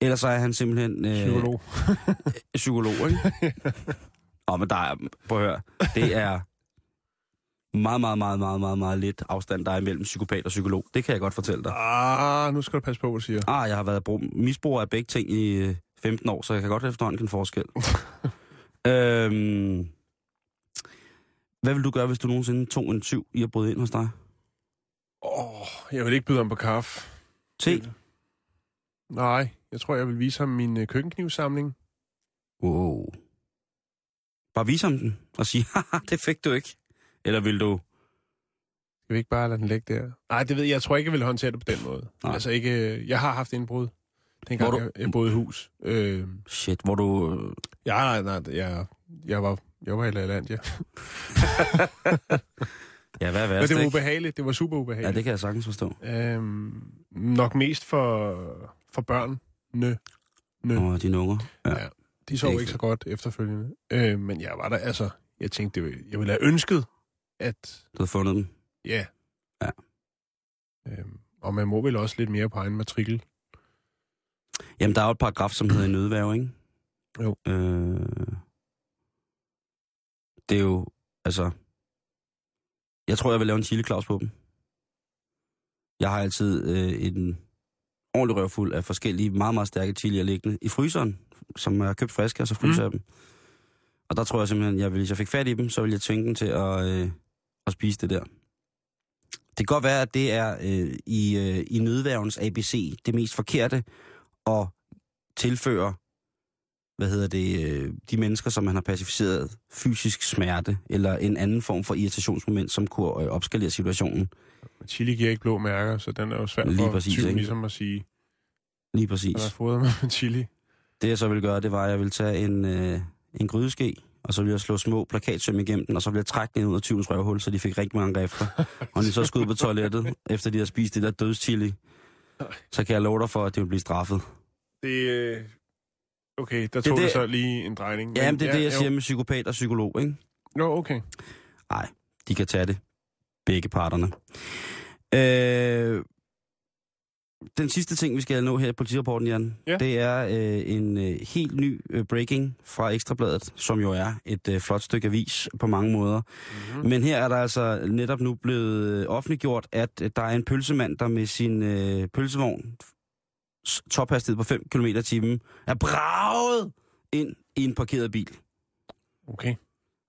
eller så er han simpelthen... Øh,
Psykolog.
psykolog, ikke? Åh, men der er, prøv at høre, det er meget, meget, meget, meget, meget, meget lidt afstand, der er imellem psykopat og psykolog. Det kan jeg godt fortælle dig.
Ah, nu skal du passe på, hvad du siger.
Ah, jeg har været brug, misbruger af begge ting i øh, 15 år, så jeg kan godt efterhånden kende forskel. øhm, hvad vil du gøre, hvis du nogensinde tog en tyv i at bryde ind hos dig?
Åh, oh, jeg vil ikke byde ham på kaffe.
Te?
Nej, jeg tror, jeg vil vise ham min øh, køkkenknivsamling.
Wow. Bare vise ham den og sige, haha, det fik du ikke. Eller vil du...
Skal vi ikke bare lade den ligge der? Nej, det ved jeg. Jeg tror ikke, jeg vil håndtere det på den måde.
Nej.
Altså ikke... øh, Jeg har haft indbrud. Dengang
Hvor du-
jeg, jeg boede i hus. Øh,
Shit, hvor du...
ja, nej, nej, jeg, jeg var... Jeg var i land, ja.
Ja, hvad er
Men
værst,
det var
ikke?
ubehageligt. Det var super
Ja,
ubehageligt.
det kan jeg sagtens forstå.
Øhm, nok mest for, for børn. Nø. Nø.
Og dine unger. Ja.
Ja. De sov
Det
ikke så godt efterfølgende. Øh, men jeg var der, altså... Jeg tænkte, det ville, jeg ville have ønsket, at...
Du havde fundet dem.
Ja.
Ja.
Øhm, og man må vel også lidt mere på egen matrikel.
Jamen, der er jo et paragraf, som hedder nødværve, ikke?
Jo.
Øh, det er jo, altså... Jeg tror, jeg vil lave en chili Claus på dem. Jeg har altid øh, en ordentlig røvfuld af forskellige meget, meget stærke chilier liggende i fryseren, som er købt friske, og så fryser jeg dem. Og der tror jeg simpelthen, jeg vil, hvis jeg fik fat i dem, så vil jeg tvinge dem til at, øh, at spise det der. Det kan godt være, at det er øh, i, øh, i nødværvens ABC det mest forkerte at tilføre, hvad hedder det, øh, de mennesker, som man har pacificeret fysisk smerte, eller en anden form for irritationsmoment, som kunne øh, opskalere situationen.
Men chili giver ikke blå mærker, så den er jo svært
Lige
for
præcis, ikke?
ligesom at sige,
Lige præcis.
jeg fodret mig med chili.
Det jeg så ville gøre, det var, at jeg ville tage en, øh, en grydeske, og så ville jeg slå små plakatsøm igennem den, og så ville jeg trække den ud af tyvens røvhul, så de fik rigtig mange efter. og de så skulle ud på toilettet, efter de har spist det der dødschili, så kan jeg love dig for, at det vil blive straffet.
Det, øh, okay, der tog
det,
det- så lige en drejning.
Ja, men det er det, jeg
jo.
siger med psykopat og psykolog, ikke?
Jo, okay.
Nej, de kan tage det. Begge parterne. Øh, den sidste ting, vi skal nå her i politirapporten, Jan,
Ja.
det er øh, en øh, helt ny øh, breaking fra Ekstrabladet, som jo er et øh, flot stykke avis på mange måder. Mm-hmm. Men her er der altså netop nu blevet øh, offentliggjort, at øh, der er en pølsemand, der med sin øh, pølsevogn tophastighed på 5 km i timen er braget ind i en parkeret bil.
Okay.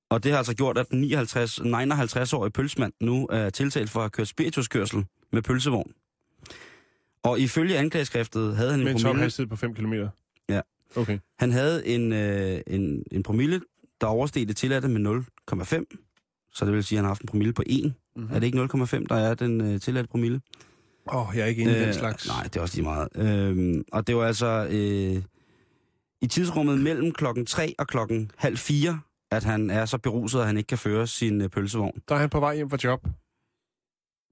Og det har altså gjort, at den 59, 59-årige pølsemand nu er tiltalt for at kørt spirituskørsel med pølsevogn. Og ifølge anklageskriftet havde han en
Med en
promille,
tophastighed på 5 km.
Ja.
Okay.
han havde en, øh, en, en promille, der oversteg det tilladte med 0,5. Så det vil sige, at han har haft en promille på 1.
Mhm.
Mm-hmm. Er det ikke 0,5, der er den øh, tilladte promille?
Åh, oh, jeg er ikke inde i den slags.
Nej, det er også lige meget. Øhm, og det var altså øh, i tidsrummet mellem klokken 3 og klokken halv 4, at han er så beruset, at han ikke kan føre sin øh, pølsevogn.
Der er han på vej hjem fra job.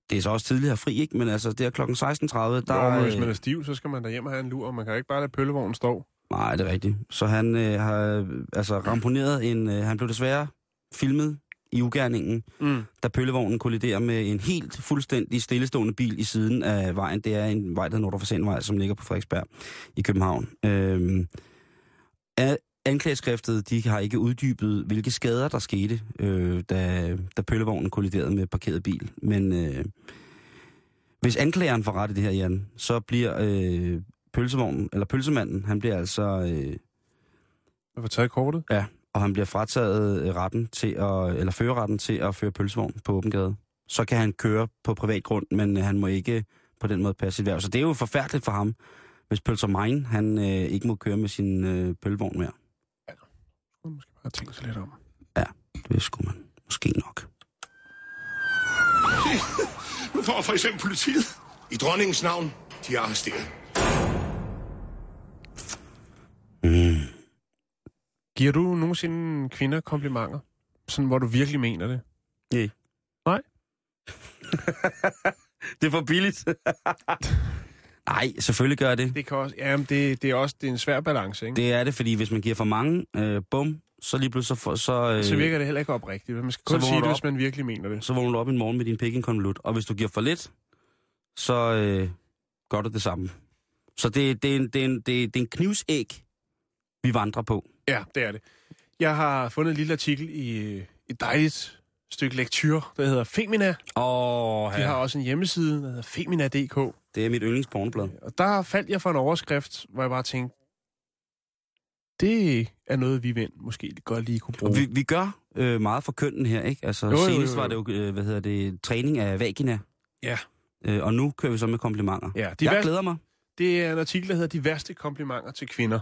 Det er så også tidligere fri, ikke? Men altså, det er klokken 16.30, der...
Jo, hvis
øh,
man er stiv, så skal man da hjem og have en lur, og man kan ikke bare lade pøllevognen stå.
Nej, det er rigtigt. Så han øh, har øh, altså ramponeret en... Øh, han blev desværre filmet i ugærningen,
Mm.
da pøllevognen kolliderer med en helt fuldstændig stillestående bil i siden af vejen. Det er en vej, der hedder Nordre Fasanvej, som ligger på Frederiksberg i København. Af anklageskriftet, de har ikke uddybet, hvilke skader der skete, øh, da, da pøllevognen kolliderede med parkeret bil. Men øh, hvis anklageren får ret i det her, Jan, så bliver øh, pølsevognen, eller pølsemanden, han bliver altså... Øh,
får taget kortet.
Ja, og han bliver frataget øh, retten til at, eller førerretten til at føre pølsevogn på åben gade. Så kan han køre på privat grund, men øh, han må ikke på den måde passe sit værv. Så det er jo forfærdeligt for ham, hvis Pølser Mine, han øh, ikke må køre med sin øh, pølsevogn mere.
Bare tænke sig lidt om.
Det skulle man måske nok.
Nu får for eksempel politiet. I dronningens navn, de er arresteret.
Giver du nogensinde kvinder komplimenter? Sådan, hvor du virkelig mener det?
Nej.
Nej?
det er for billigt. Nej, selvfølgelig gør jeg det.
Det kan også, jamen det, det er også det er en svær balance, ikke? Det,
Det er det, fordi hvis man giver for mange, øh, bum, så lige pludselig så, så, øh,
så virker det heller ikke oprigtigt. Man skal kun sige det, hvis man virkelig mener det.
så vågner du op en morgen med din pik i en konvolut. Og hvis du giver for lidt, så øh, gør du det samme. Så det, det, er en, det, er en, det, er, det er en knivsæg, vi vandrer på.
Ja, det er det. Jeg har fundet en lille artikel i øh, et dejligt stykke lektyr, der hedder Femina.
Åh,
De har også en hjemmeside, der hedder femina.dk.
Det er mit yndlingspornoblad.
Og der faldt jeg for en overskrift, hvor jeg bare tænkte, det er noget, vi mænd måske godt lige kunne bruge.
Vi, vi gør øh, meget for kønnen her, ikke? Altså,
Jo, jo, jo,
senest
jo.
var det jo, øh, hvad hedder det, træning af vagina.
Ja.
Øh, og nu kører vi så med komplimenter.
Ja, de
Jeg
værste,
glæder mig.
det er en artikel, der hedder De værste komplimenter til kvinder.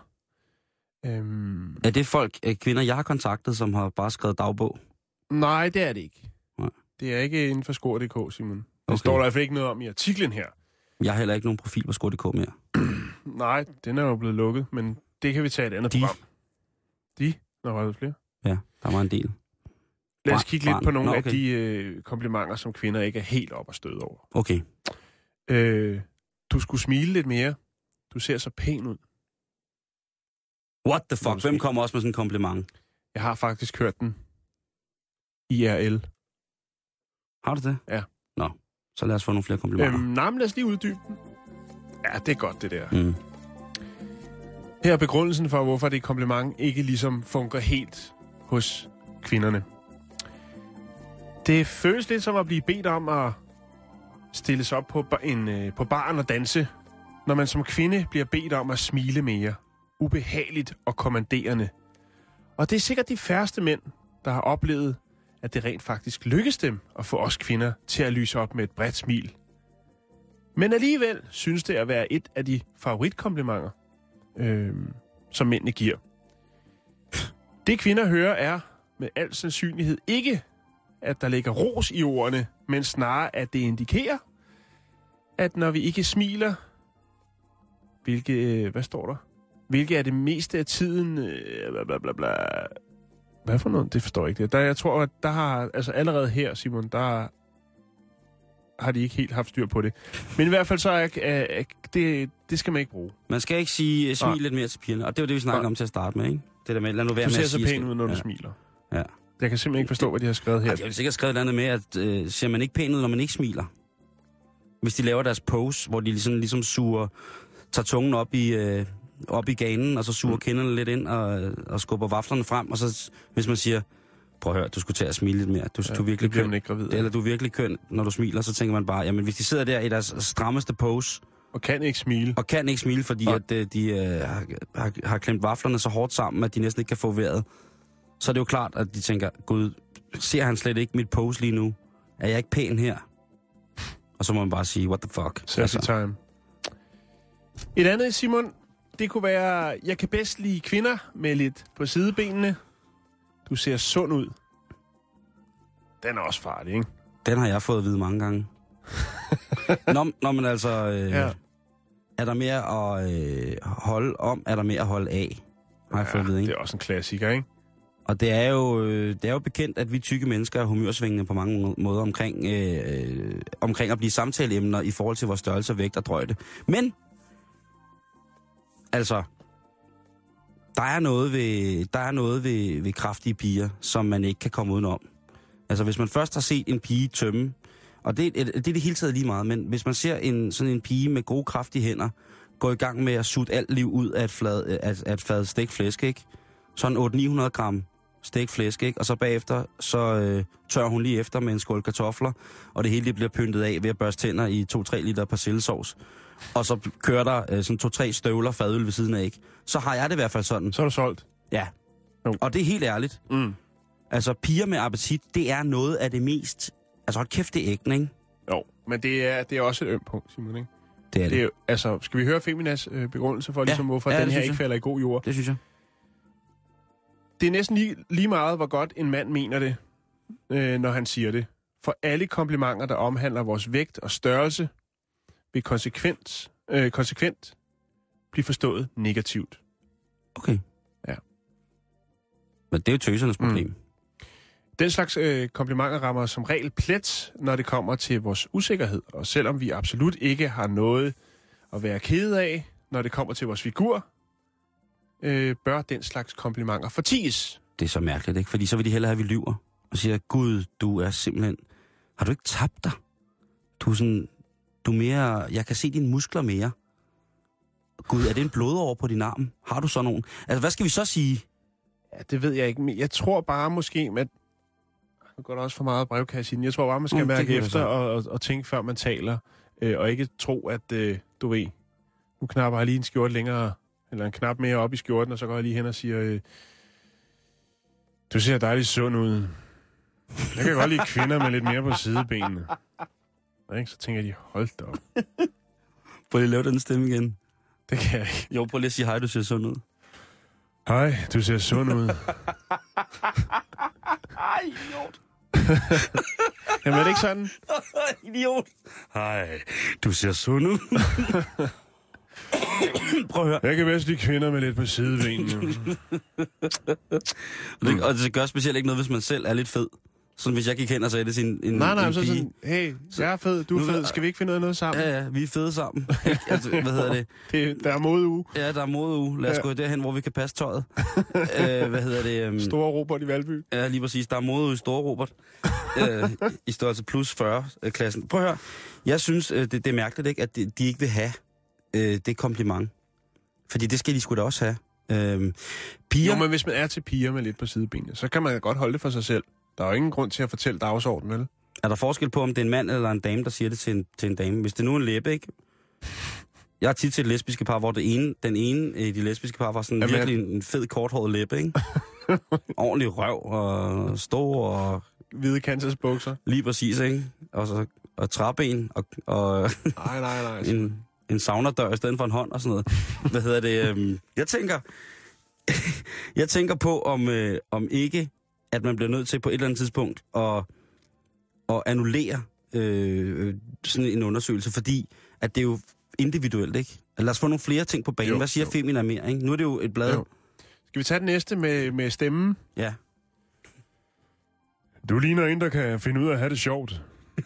Øhm,
Er det folk, øh, kvinder, jeg har kontaktet, som har bare skrevet dagbog?
nej, det er det ikke.
Nej.
Det er ikke inden for skor.dk, Simon. Det
Okay.
står der i hvert fald ikke noget om i artiklen her.
Jeg har heller ikke nogen profil på Skor.dk mere.
Nej, den er jo blevet lukket, men det kan vi tage et andet
De.
program. De? Nå, var der flere?
Ja, der var en del.
Lad os kigge lidt på nogle
Nå,
af
okay.
de øh, komplimenter, som kvinder ikke er helt op at støde over.
Okay.
Øh, du skulle smile lidt mere. Du ser så pæn ud.
What the fuck? Hvem kommer også med sådan en kompliment?
Jeg har faktisk hørt den. IRL.
Har du det?
Ja.
Nå, så lad os få nogle flere komplimenter.
Øhm, nej, men lad os lige uddybe den. Ja, det er godt, det der.
Mm.
Her er begrundelsen for, hvorfor det kompliment ikke ligesom fungerer helt hos kvinderne. Det føles lidt som at blive bedt om at stille sig op på, en, øh, på baren og danse, når man som kvinde bliver bedt om at smile mere. Ubehageligt og kommanderende. Og det er sikkert de færreste mænd, der har oplevet, at det rent faktisk lykkes dem at få os kvinder til at lyse op med et bredt smil. Men alligevel synes det at være et af de favoritkomplimenter, øh, som mændene giver. Det kvinder hører er med al sandsynlighed ikke, at der ligger ros i ordene, men snarere at det indikerer, at når vi ikke smiler, hvilke, øh, hvad står der? Hvilke er det meste af tiden, øh, bla bla bla bla. Hvad for noget? Det forstår jeg ikke. Det. Der, jeg tror, at der har, altså allerede her, Simon, der har de ikke helt haft styr på det. Men i hvert fald så er, det, det skal man ikke bruge.
Man skal ikke sige uh, smil
Nej.
lidt mere til pigerne, og det var det, vi snakkede
Nej.
om til at starte med, ikke? Det der med, lad nu være
Du
med
ser
at
så
sige...
pæn ud, når du
ja.
smiler.
Ja.
Jeg kan simpelthen ikke forstå, hvad de har skrevet her.
Ej, jeg vil sikkert skrevet et eller andet med, at øh, ser man ikke pæn ud, når man ikke smiler? Hvis de laver deres pose, hvor de ligesom, ligesom suger, tager tungen op i, øh, op i ganen, og så suger mm. kinderne lidt ind og, og skubber vaflerne frem, og så hvis man siger, prøv at høre, du skulle til at smile lidt mere, du, ja, du er virkelig
det
køn,
ikke gravid
eller du er virkelig køn, når du smiler, så tænker man bare, jamen hvis de sidder der i deres strammeste pose,
Og kan ikke smile.
og kan ikke smile, fordi
Nej.
at, øh, de øh, har, har, har klemt vaflerne så hårdt sammen, at de næsten ikke kan få vejret. Så er det jo klart, at de tænker, gud, ser han slet ikke mit pose lige nu? Er jeg ikke pæn her? Og så må man bare sige, what the fuck?
Selfie time. Et andet, Simon, det kunne være, jeg kan bedst lide kvinder med lidt på sidebenene. Du ser sund ud. Den er også farlig, ikke?
Den har jeg fået at vide mange gange. Nå, nå men altså, øh,
Ja.
ja. er der mere at øh, holde om, er der mere at holde af? Har jeg fået at vide,
det
ikke?
er også en klassiker, ikke?
Og det er, jo, øh, det er jo bekendt, at vi tykke mennesker er humørsvingende på mange må- måder omkring, øh, omkring at blive samtaleemner i forhold til vores størrelse, vægt og drøjde. Men, altså, der er noget ved, der er noget ved, ved kraftige piger, som man ikke kan komme udenom. Altså, hvis man først har set en pige tømme, og det, det er det hele taget lige meget, men hvis man ser en, sådan en pige med gode, kraftige hænder, gå i gang med at sutte alt liv ud af et, flad, af, af et fad stegt flæsk, ikke? Sådan 800-900 gram stegt flæsk, ikke? Og så bagefter, så øh, tør hun lige efter med en skål kartofler, og det hele det bliver pyntet af ved at børste tænder i 2-3 liter persillesovs. Og så kører der øh, sådan 2-3 støvler fadøl ved siden af, ikke? Så har jeg det i hvert fald sådan.
Så er du solgt.
Ja.
Jo.
Og det er helt ærligt.
Mm.
Altså, piger med appetit, det er noget af det mest... Altså, hold kæft, det er ægten, ikke?
Jo, men det er, det er også et ømt punkt, Simon, ikke?
Det er det.
Det er, altså, skal vi høre Feminas øh, begrundelse for, ligesom, hvorfor
ja,
den her ikke
jeg.
falder i god jord?
Det synes jeg.
Det er næsten lige, lige meget, hvor godt en mand mener det, øh, når han siger det. For alle komplimenter, der omhandler vores vægt og størrelse, vil konsekvent, øh, konsekvent blive forstået negativt.
Okay.
Ja.
Men det er jo tøsernes problem. Mm.
Den slags øh, komplimenter rammer som regel plet, når det kommer til vores usikkerhed. Og selvom vi absolut ikke har noget at være kede af, når det kommer til vores figur, øh, bør den slags komplimenter forties.
Det er så mærkeligt, ikke? Fordi så vil de hellere have, at vi lyver. Og siger, Gud, du er simpelthen... Har du ikke tabt dig? Du er sådan... Du er mere... Jeg kan se dine muskler mere. Gud, er det en blodår på din arm? Har du sådan nogen? Altså, hvad skal vi så sige?
Ja, det ved jeg ikke. Men jeg tror bare måske, at... Nu går der også for meget brevkasse. Jeg tror bare, man skal
Mm,
mærke efter og, og, og tænke, før man taler. Øh, og ikke tro, at øh, du ved, nu knapper jeg lige en skjort længere, eller en knap mere op i skjorten, og så går jeg lige hen og siger, øh, du ser dejligt sund ud. Jeg kan godt lide kvinder med lidt mere på sidebenene. Ikke? Så tænker de, hold da op.
Prøv lige at lave den stemme igen.
Det kan jeg ikke.
Jo, prøv lige at sige hej, du ser sund ud.
Hej, du ser sund ud.
Ej, idiot.
Jamen er det ikke sådan?
idiot. Hej, du ser sund ud. Prøv at høre.
Jeg kan bedst lide kvinder med lidt på sidebenene.
Og det, og det gør specielt ikke noget, hvis man selv er lidt fed. Sådan hvis jeg gik hen og sagde det til en, en,
Nej, nej,
en
så
pige.
sådan, hey, jeg er fed, du er fed, skal vi ikke finde noget, noget sammen?
Ja, ja, vi er fede sammen. Altså, hvad hedder det?
Det, der er modeuge.
Ja, der er modeuge. Lad os
Ja.
gå derhen, hvor vi kan passe tøjet. øh, hvad hedder det? Um,
Store Robert i Valby.
Ja, lige præcis. Der er modeuge i Store Robert. øh, I størrelse plus 40-klassen. Prøv at høre. Jeg synes, øh, det, det er mærkeligt, ikke, at de, de ikke vil have øh, det kompliment. Fordi det skal de sgu da også have. Øh, piger...
Jo, men hvis man er til piger med lidt på sidebenene, så kan man godt holde det for sig selv. Der er jo ingen grund til at fortælle dagsordenen, vel?
Er der forskel på, om det er en mand eller en dame, der siger det til en, til en dame? Hvis det nu er en læbe, ikke? Jeg har tit set lesbiske par, hvor det ene, den ene af de lesbiske par var sådan
Jamen,
virkelig en, en fed, korthåret læbe, ikke? Ordentlig røv og stor og
Hvide Kansas bukser.
lige præcis, ikke? Og, så, og træben og, og
Nej, nej, nej.
en, en saunadør i stedet for en hånd og sådan noget. Hvad hedder det? øhm, Jeg tænker, jeg tænker på, om, øh, om ikke, at man bliver nødt til på et eller andet tidspunkt at, at annullere øh, sådan en undersøgelse, fordi at det er jo individuelt, ikke? Lad os få nogle flere ting på banen.
Jo,
Hvad siger
jo.
Femina mere, ikke? Nu er det jo et blad.
Jo. Skal vi tage den næste med, med stemmen?
Ja.
Du ligner en, der kan finde ud af at have det sjovt.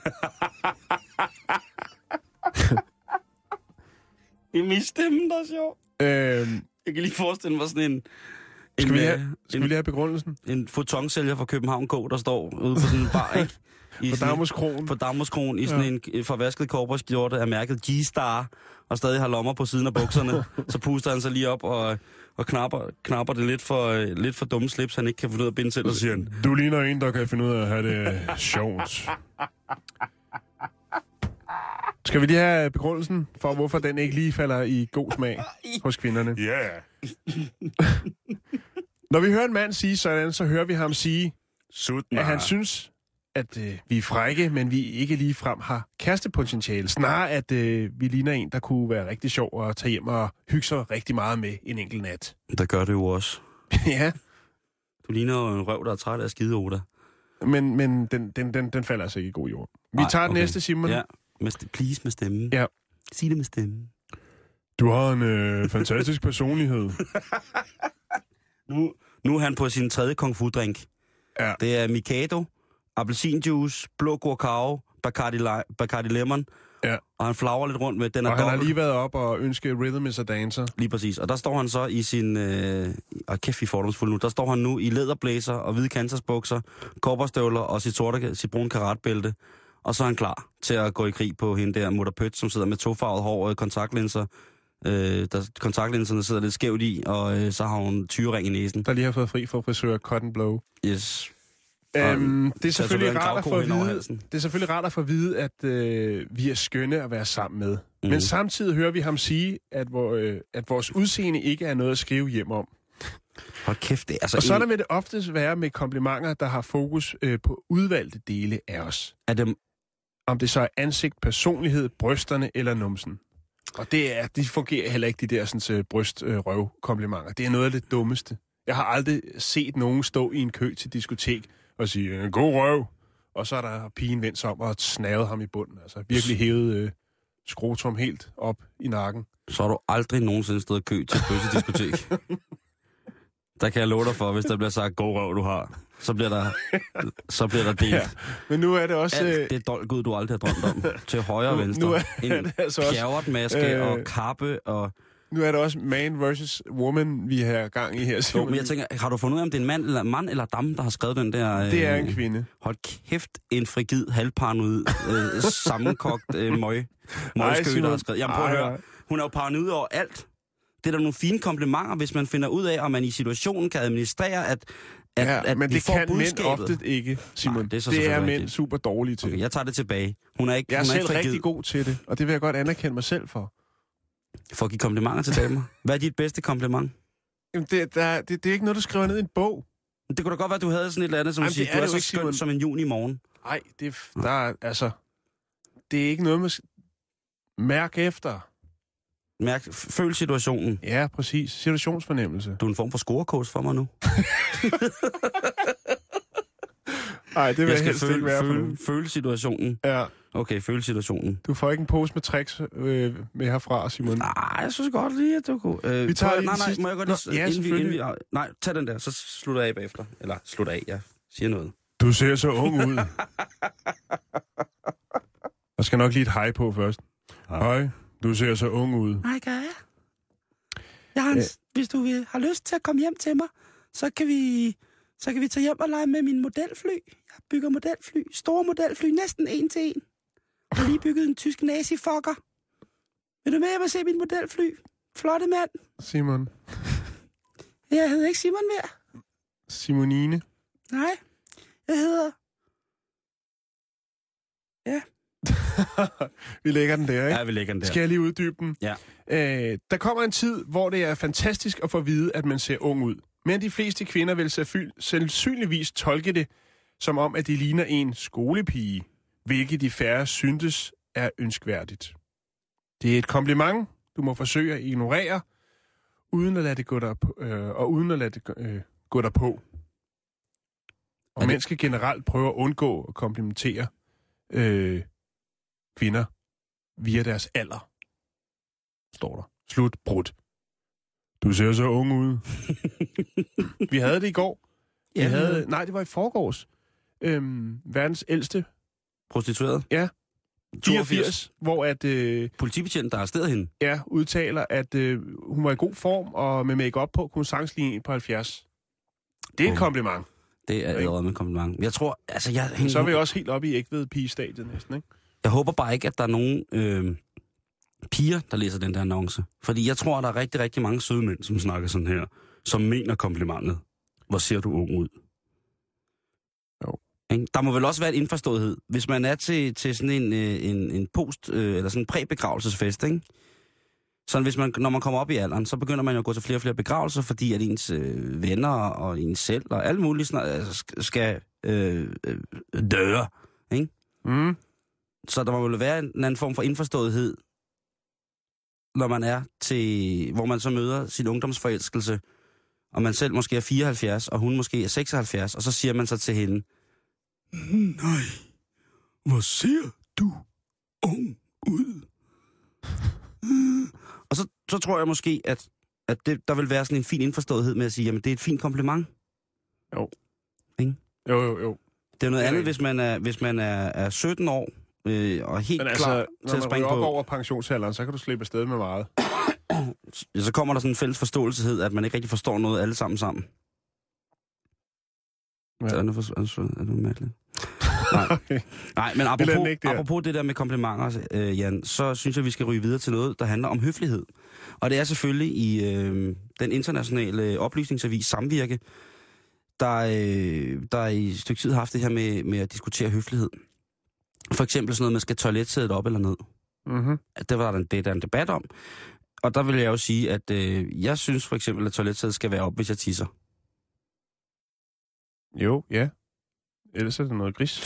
Det er min stemme, der er sjov.
Øhm,
Jeg kan lige forestille mig sådan en...
skal, vi
øh,
have, skal
en,
vi lige have begrundelsen?
en fotonsælger fra København K, der står ude på sådan en bar, ikke? I
På
sådan-
Damerskroen.
på Damhuskronen i sådan ja. en øh, forvasket korporskjorte af mærket G-Star, og stadig har lommer på siden af bukserne. så puster han sig lige op og, og knapper, knapper det lidt for, øh, lidt for dumme slips, han ikke kan finde ud af at binde selv, og siger han,
Du ligner en, der kan finde ud af at have det sjovt. Skal vi lige have begrundelsen for, hvorfor den ikke lige falder i god smag hos kvinderne?
Ja. Yeah.
Når vi hører en mand sige sådan, så hører vi ham sige,
Sut
at han synes, at øh, vi er frække, men vi ikke lige frem har kærestepotentiale. Snarere, at øh, vi ligner en, der kunne være rigtig sjov at tage hjem og hygge sig rigtig meget med en enkelt nat.
Der gør det jo også.
ja,
Du ligner jo en røv, der er træt af skide Oda.
men, men den, den, den, den falder altså ikke i god jord. Vi
Nej,
tager den
okay.
næste, Simon.
Ja, med please med stemme.
Ja.
Sig det med stemme.
Du har en øh, fantastisk personlighed.
Nu, nu er han på sin tredje kung fu drink.
Ja.
Det er Mikado, appelsinjuice, blå guacao, Bacardi, li- Bacardi Lemon.
Ja.
Og han flager lidt rundt med den er
Og han har
dobbelt.
lige været op og ønsket Rhythm is a Dancer.
Lige præcis. Og der står han så i sin... Øh, og kæft, vi er fordomsfulde nu. Der står han nu i læderblæser og hvide kantersbukser, kopperstøvler og sit, sorte, sit brune karatbælte. Og så er han klar til at gå i krig på hende der Mutter Pøt, som sidder med tofarvet hår og kontaktlinser. Øh, der, kontaktlinserne sidder lidt skævt i, og øh, så har hun tyrering i næsen.
Der lige har fået fri for frisør Cotton Blow.
Yes.
Øhm, det, er selvfølgelig rart at få vide, det er selvfølgelig rart at få at vide, at øh, vi er skønne at være sammen med. Mm. Men samtidig hører vi ham sige, at, vor, øh, at vores udseende ikke er noget at skrive hjem om.
Hold kæft, det er altså...
Og sådan vil det oftest være med komplimenter, der har fokus øh, på udvalgte dele af os.
er det,
Om det så er ansigt, personlighed, brysterne eller numsen. Og det er, de fungerer heller ikke, de der sådan, øh, bryst-røv-komplimenter. Det er noget af det dummeste. Jeg har aldrig set nogen stå i en kø til diskotek og sige, "Øh, god røv. Og så er der pigen vendt sig om og snavet ham i bunden. Altså virkelig hævet øh, skrotum helt op i nakken.
så har du aldrig nogensinde stået i kø til et bøssediskotek. der kan jeg love dig for, hvis der bliver sagt, god røv du har, så bliver der, så bliver der delt.
Ja. Men nu er det også... Øh,
Alt det dolgud, du aldrig har drømt om. Til højre og venstre.
nu er
en
det altså også, øh,
og kappe og...
nu er det også man versus woman, vi har gang i her.
Jo,
Simon.
men jeg tænker, har du fundet ud af, om det er en mand eller, mand eller dam, der har skrevet den der... Øh,
det er en kvinde.
Hold kæft, en frigid, halvparanoid, øh, sammenkogt øh, møg. Møgskø, der har skrevet. Jamen prøv at høre, hun er jo paranoid over alt. Det er da nogle fine komplimenter, hvis man finder ud af, om man i situationen kan administrere, at, at,
Ja,
at
men
vi
det
får
kan mænd
budskabet.
ofte ikke, Simon.
Nej, det er så
det er mænd super dårlige til.
Okay, jeg tager det tilbage. Hun er ikke,
Jeg er
hun er
selv
ikke
rigtig god til det, og det vil jeg godt anerkende mig selv for.
for at give komplimenter til damer. Hvad er dit bedste kompliment?
Jamen, det, der, det, det er ikke noget, du skriver ned i en bog.
Det kunne da godt være, at du havde sådan et eller andet, som
Jamen,
siger,
det
du
er
er
det
så skøn
Simon.
som en juni morgen.
Nej, det, er der er, altså... Det er ikke noget, man... sk- Mærk efter.
Mærk, føl situationen.
Ja, præcis. Situationsfornemmelse.
Du er en form for scorekurs for mig nu.
Nej, det vil
Jeg
jeg, helst ikke
føle,
være for
føle, føle situationen.
Ja,
Okay, føle situationen.
du får ikke en pose med tricks øh, med herfra, Simon.
Nej, jeg synes godt lige, at du kunne... Øh,
Vi tager
prøv- nej, nej,
sidste.
må jeg godt
Nå,
lige...
ja,
inden vi, inden vi, nej, tag den der, så slutter jeg af bagefter. Eller slutter af, jeg siger noget.
Du ser så ung ud. Der skal nok lige et hej på først. Hej, du ser så ung ud.
Hej, gør jeg. jeg har en,
Øh.
Hvis du vil, har lyst til at komme hjem til mig, så kan vi, så kan vi tage hjem og lege med min modelfly. Jeg bygger modelfly, store modelfly, næsten en til en. Jeg har lige bygget en tysk nazifokker. Vil du med hjem og se min modelfly? Flotte mand.
Simon.
Jeg hedder ikke Simon mere.
Simonine.
Nej, jeg hedder...
Vi lægger den der, ikke?
Ja, vi lægger den der.
Skal jeg lige uddybe den?
Ja.
Øh, der kommer en tid, hvor det er fantastisk at få at vide, at man ser ung ud. Men de fleste kvinder vil sandsynligvis tolke det, som om, at de ligner en skolepige, hvilket de færre syntes er ønskværdigt. Det er et kompliment, du må forsøge at ignorere, uden at lade det gå der på, øh, og uden at lade det gå- øh, gå der på. Og
det-
skal generelt prøve at undgå at komplimentere øh, kvinder via deres alder. Står der. Slut. Brudt. Du ser så ung ud. Vi havde det i går. Vi
Ja,
havde, nej, det var i forgårs. Øhm, verdens ældste,
Prostitueret.
Ja.
82.
84, hvor at, øh,
Politibetjent, der har arresteret hende.
ja, udtaler, at øh, hun var i god form, og med make-up på, kunne hun på 70. Det er et
Oh.
kompliment.
Det er allerede med kompliment. Jeg tror, altså jeg...
Men så er vi også helt oppe i ægved pigestadiet næsten, ikke?
Jeg håber bare ikke, at der er nogen øh, piger, der læser den der annonce. Fordi jeg tror, at der er rigtig, rigtig mange søde mænd, som snakker sådan her, som mener komplimentet. Hvor ser du ung ud? Ikke? Der må vel også være en indforståethed. Hvis man er til, til sådan en, øh, en, en post- øh, eller sådan en præbegravelsesfest, ikke? Så hvis man, når man kommer op i alderen, så begynder man jo at gå til flere og flere begravelser, fordi at ens øh, venner og ens selv og alle mulige snart, altså, sk- skal øh, øh, døre. Ikke?
Mm.
Så der må vel være en, en anden form for indforståethed, når man er til, hvor man så møder sin ungdomsforelskelse, og man selv måske er 74, og hun måske er 76, og så siger man så til hende, Nej, hvor ser du ung ud. og så, så tror jeg måske, at, at det, der vil være sådan en fin indforståethed med at sige, jamen det er et fint kompliment.
Jo.
Ikke?
Jo, jo, jo.
Det er noget
Det er
andet, hvis man er, hvis man er, er 17 år øh, og helt
Men
klar
altså,
til
når
at
man
springe
ryger op
på.
over pensionsalderen, så kan du slippe afsted med meget.
Så kommer der sådan en fælles forståelseshed, at man ikke rigtig forstår noget alle sammen sammen.
Ja.
Er, det for, er, det, det mærkeligt? Nej. Nej, men apropos,
ikke der.
apropos det der med komplimenter, øh, Jan, så synes jeg, vi skal ryge videre til noget, der handler om høflighed. Og det er selvfølgelig i øh, den internationale oplysningsavis Samvirke, der, øh, der i et stykke tid har haft det her med, med at diskutere høflighed. For eksempel sådan noget med, skal toiletsædet op eller ned?
Mm-hmm.
Det var der en, det er der en debat om. Og der vil jeg jo sige, at øh, jeg synes for eksempel, at toiletsædet skal være op, hvis jeg tisser.
Jo, ja. Ellers er det noget gris.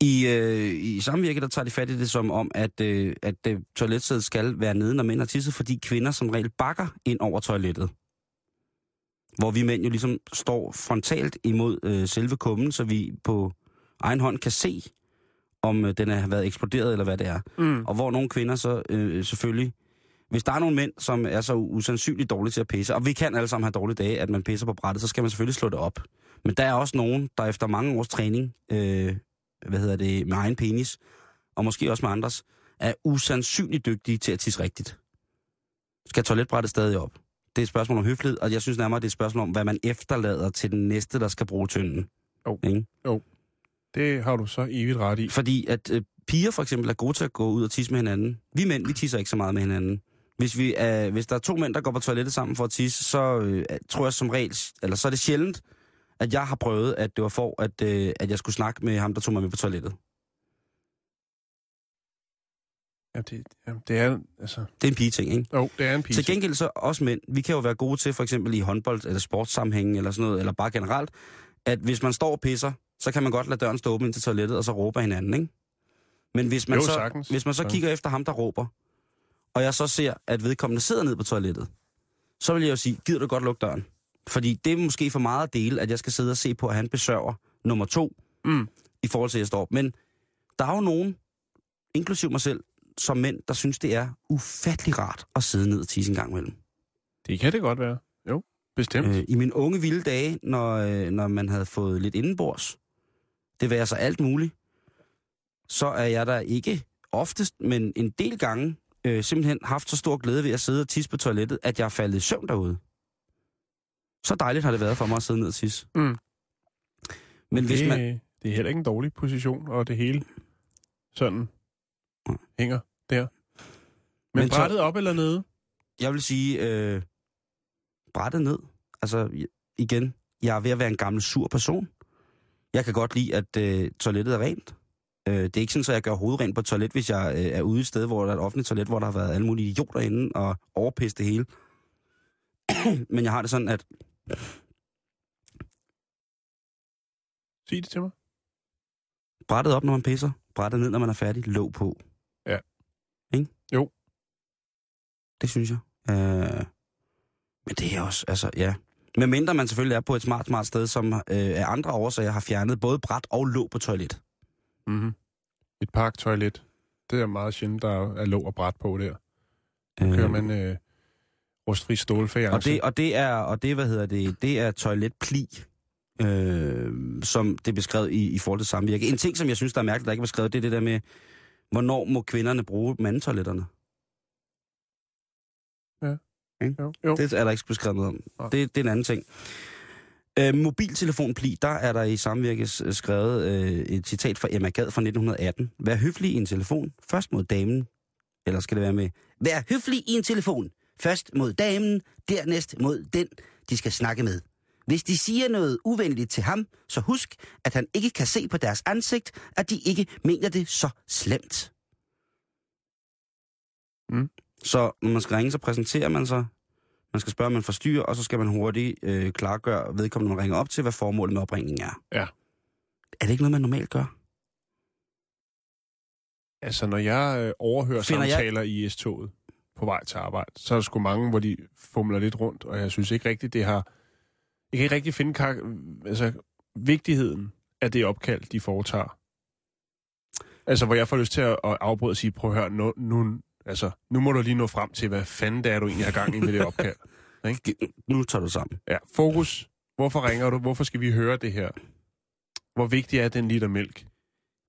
I, øh, I samvirke, der tager de fat i det som om, at, øh, at øh, toiletsædet skal være nede, når mænd har tisset, fordi kvinder som regel bakker ind over toilettet. Hvor vi mænd jo ligesom står frontalt imod øh, selve kummen, så vi på egen hånd kan se, om øh, den har været eksploderet eller hvad det er.
Mm.
Og hvor nogle kvinder så øh, selvfølgelig... Hvis der er nogle mænd, som er så usandsynligt dårlige til at pisse, og vi kan alle sammen have dårlige dage, at man pisser på brættet, så skal man selvfølgelig slå det op. Men der er også nogen, der efter mange års træning, øh, hvad hedder det, med egen penis, og måske også med andres, er usandsynligt dygtige til at tisse rigtigt. Skal toiletbrættet stadig op? Det er et spørgsmål om høflighed, og jeg synes nærmere, det er et spørgsmål om, hvad man efterlader til den næste, der skal bruge tynden.
Jo.
Ikke?
Det har du så evigt ret i.
Fordi at øh, piger for eksempel er gode til at gå ud og tisse med hinanden. Vi mænd, vi tisser ikke så meget med hinanden. Hvis, vi er, hvis der er to mænd, der går på toilettet sammen for at tisse, så øh, tror jeg som regel, eller så er det sjældent, at jeg har prøvet, at det var for, at, øh, at jeg skulle snakke med ham, der tog mig med på toilettet.
Ja, det, ja, det er, altså...
Det er en pige-ting, ikke?
Jo, det er en pige.
Til gengæld så også mænd, vi kan jo være gode til for eksempel i håndbold eller sportssammenhænge eller sådan noget, eller bare generelt, at hvis man står og pisser, så kan man godt lade døren stå åben ind til toilettet, og så råber hinanden, ikke? Men hvis man,
Jo,
så,
sagtens.
hvis man så kigger efter ham, der råber, og jeg så ser, at vedkommende sidder ned på toilettet, så vil jeg jo sige, gider du godt lukke døren? Fordi det er måske for meget at dele, at jeg skal sidde og se på, at han besørger nummer to,
Mm.
i forhold til, at jeg står op. Men der er jo nogen, inklusiv mig selv, som mænd, der synes, det er ufattelig rart at sidde ned og tisse en gang imellem.
Det kan det godt være. Jo, bestemt.
Øh, I mine unge vilde dage, når, øh, når man havde fået lidt indenbords, det var altså alt muligt, så er jeg der ikke oftest, men en del gange øh, simpelthen haft så stor glæde ved at sidde og tisse på toilettet, at jeg er faldet i søvn derude. Så dejligt har det været for mig at sidde ned og tisse.
Mm.
Men hvis
det,
man...
det er heller ikke en dårlig position, og det hele sådan hænger der. Men,
Men så-
brættet op eller nede?
Jeg vil sige, øh, brættet ned. Altså, igen, jeg er ved at være en gammel sur person. Jeg kan godt lide, at øh, toilettet er rent. Øh, det er ikke sådan, at jeg gør hovedet rent på et toilet, hvis jeg øh, er ude et sted, hvor der er et offentligt toilet, hvor der har været alle mulige idioter inde og overpisse det hele. Men jeg har det sådan, at
Sig det til mig.
brættet op, når man pisser, brættet ned, når man er færdig, låg på.
Ja.
Ikke?
Jo.
Det synes jeg. Øh, men det er også, altså, ja. Men mindre man selvfølgelig er på et smart, smart sted, som øh, af andre årsager har fjernet både bræt og låg på toilet.
Mm-hmm. Et parktoilet. Det er meget sjældent, der er låg og bræt på der.
Øh,
Kører man øh, rustfri stålfærge.
og, det, og det er, og det, hvad hedder det, det er toiletpli, øh, som det er beskrevet i, i forhold til samvirke. En ting, som jeg synes, der er mærkeligt, der ikke er beskrevet, det er det der med, hvornår må kvinderne bruge mandetoiletterne?
Jo, jo.
Det er der ikke beskrevet noget om. Det, det er en anden ting. Øh, mobiltelefonpli, der er der i samvirkes øh, skrevet øh, et citat fra Emma Gad fra 1918. Vær høflig i en telefon, først mod damen. Eller skal det være med, vær høflig i en telefon, først mod damen, dernæst mod den, de skal snakke med. Hvis de siger noget uvenligt til ham, så husk, at han ikke kan se på deres ansigt, at de ikke mener det så slemt.
Mm.
Så når man skal ringe, så præsenterer man sig. Man skal spørge, om man forstyrrer, og så skal man hurtigt øh, klargøre vedkommende, man ringer op til, hvad formålet med opringningen er.
Ja.
Er det ikke noget, man normalt gør?
Altså, når jeg øh, overhører
Finder jeg-
samtaler i S-toget på vej til arbejde, så er der sgu mange, hvor de fumler lidt rundt, og jeg synes ikke rigtigt, det har... Jeg kan ikke rigtig finde kar- altså, vigtigheden af det opkald, de foretager. Altså, hvor jeg får lyst til at at afbryde og sige, prøv at høre, nu, nu, altså, nu må du lige nå frem til, hvad fanden det er, du egentlig har gang i med det opkald.
Nu tager du sammen.
Ja, fokus. Hvorfor ringer du? Hvorfor skal vi høre det her? Hvor vigtig er den liter mælk?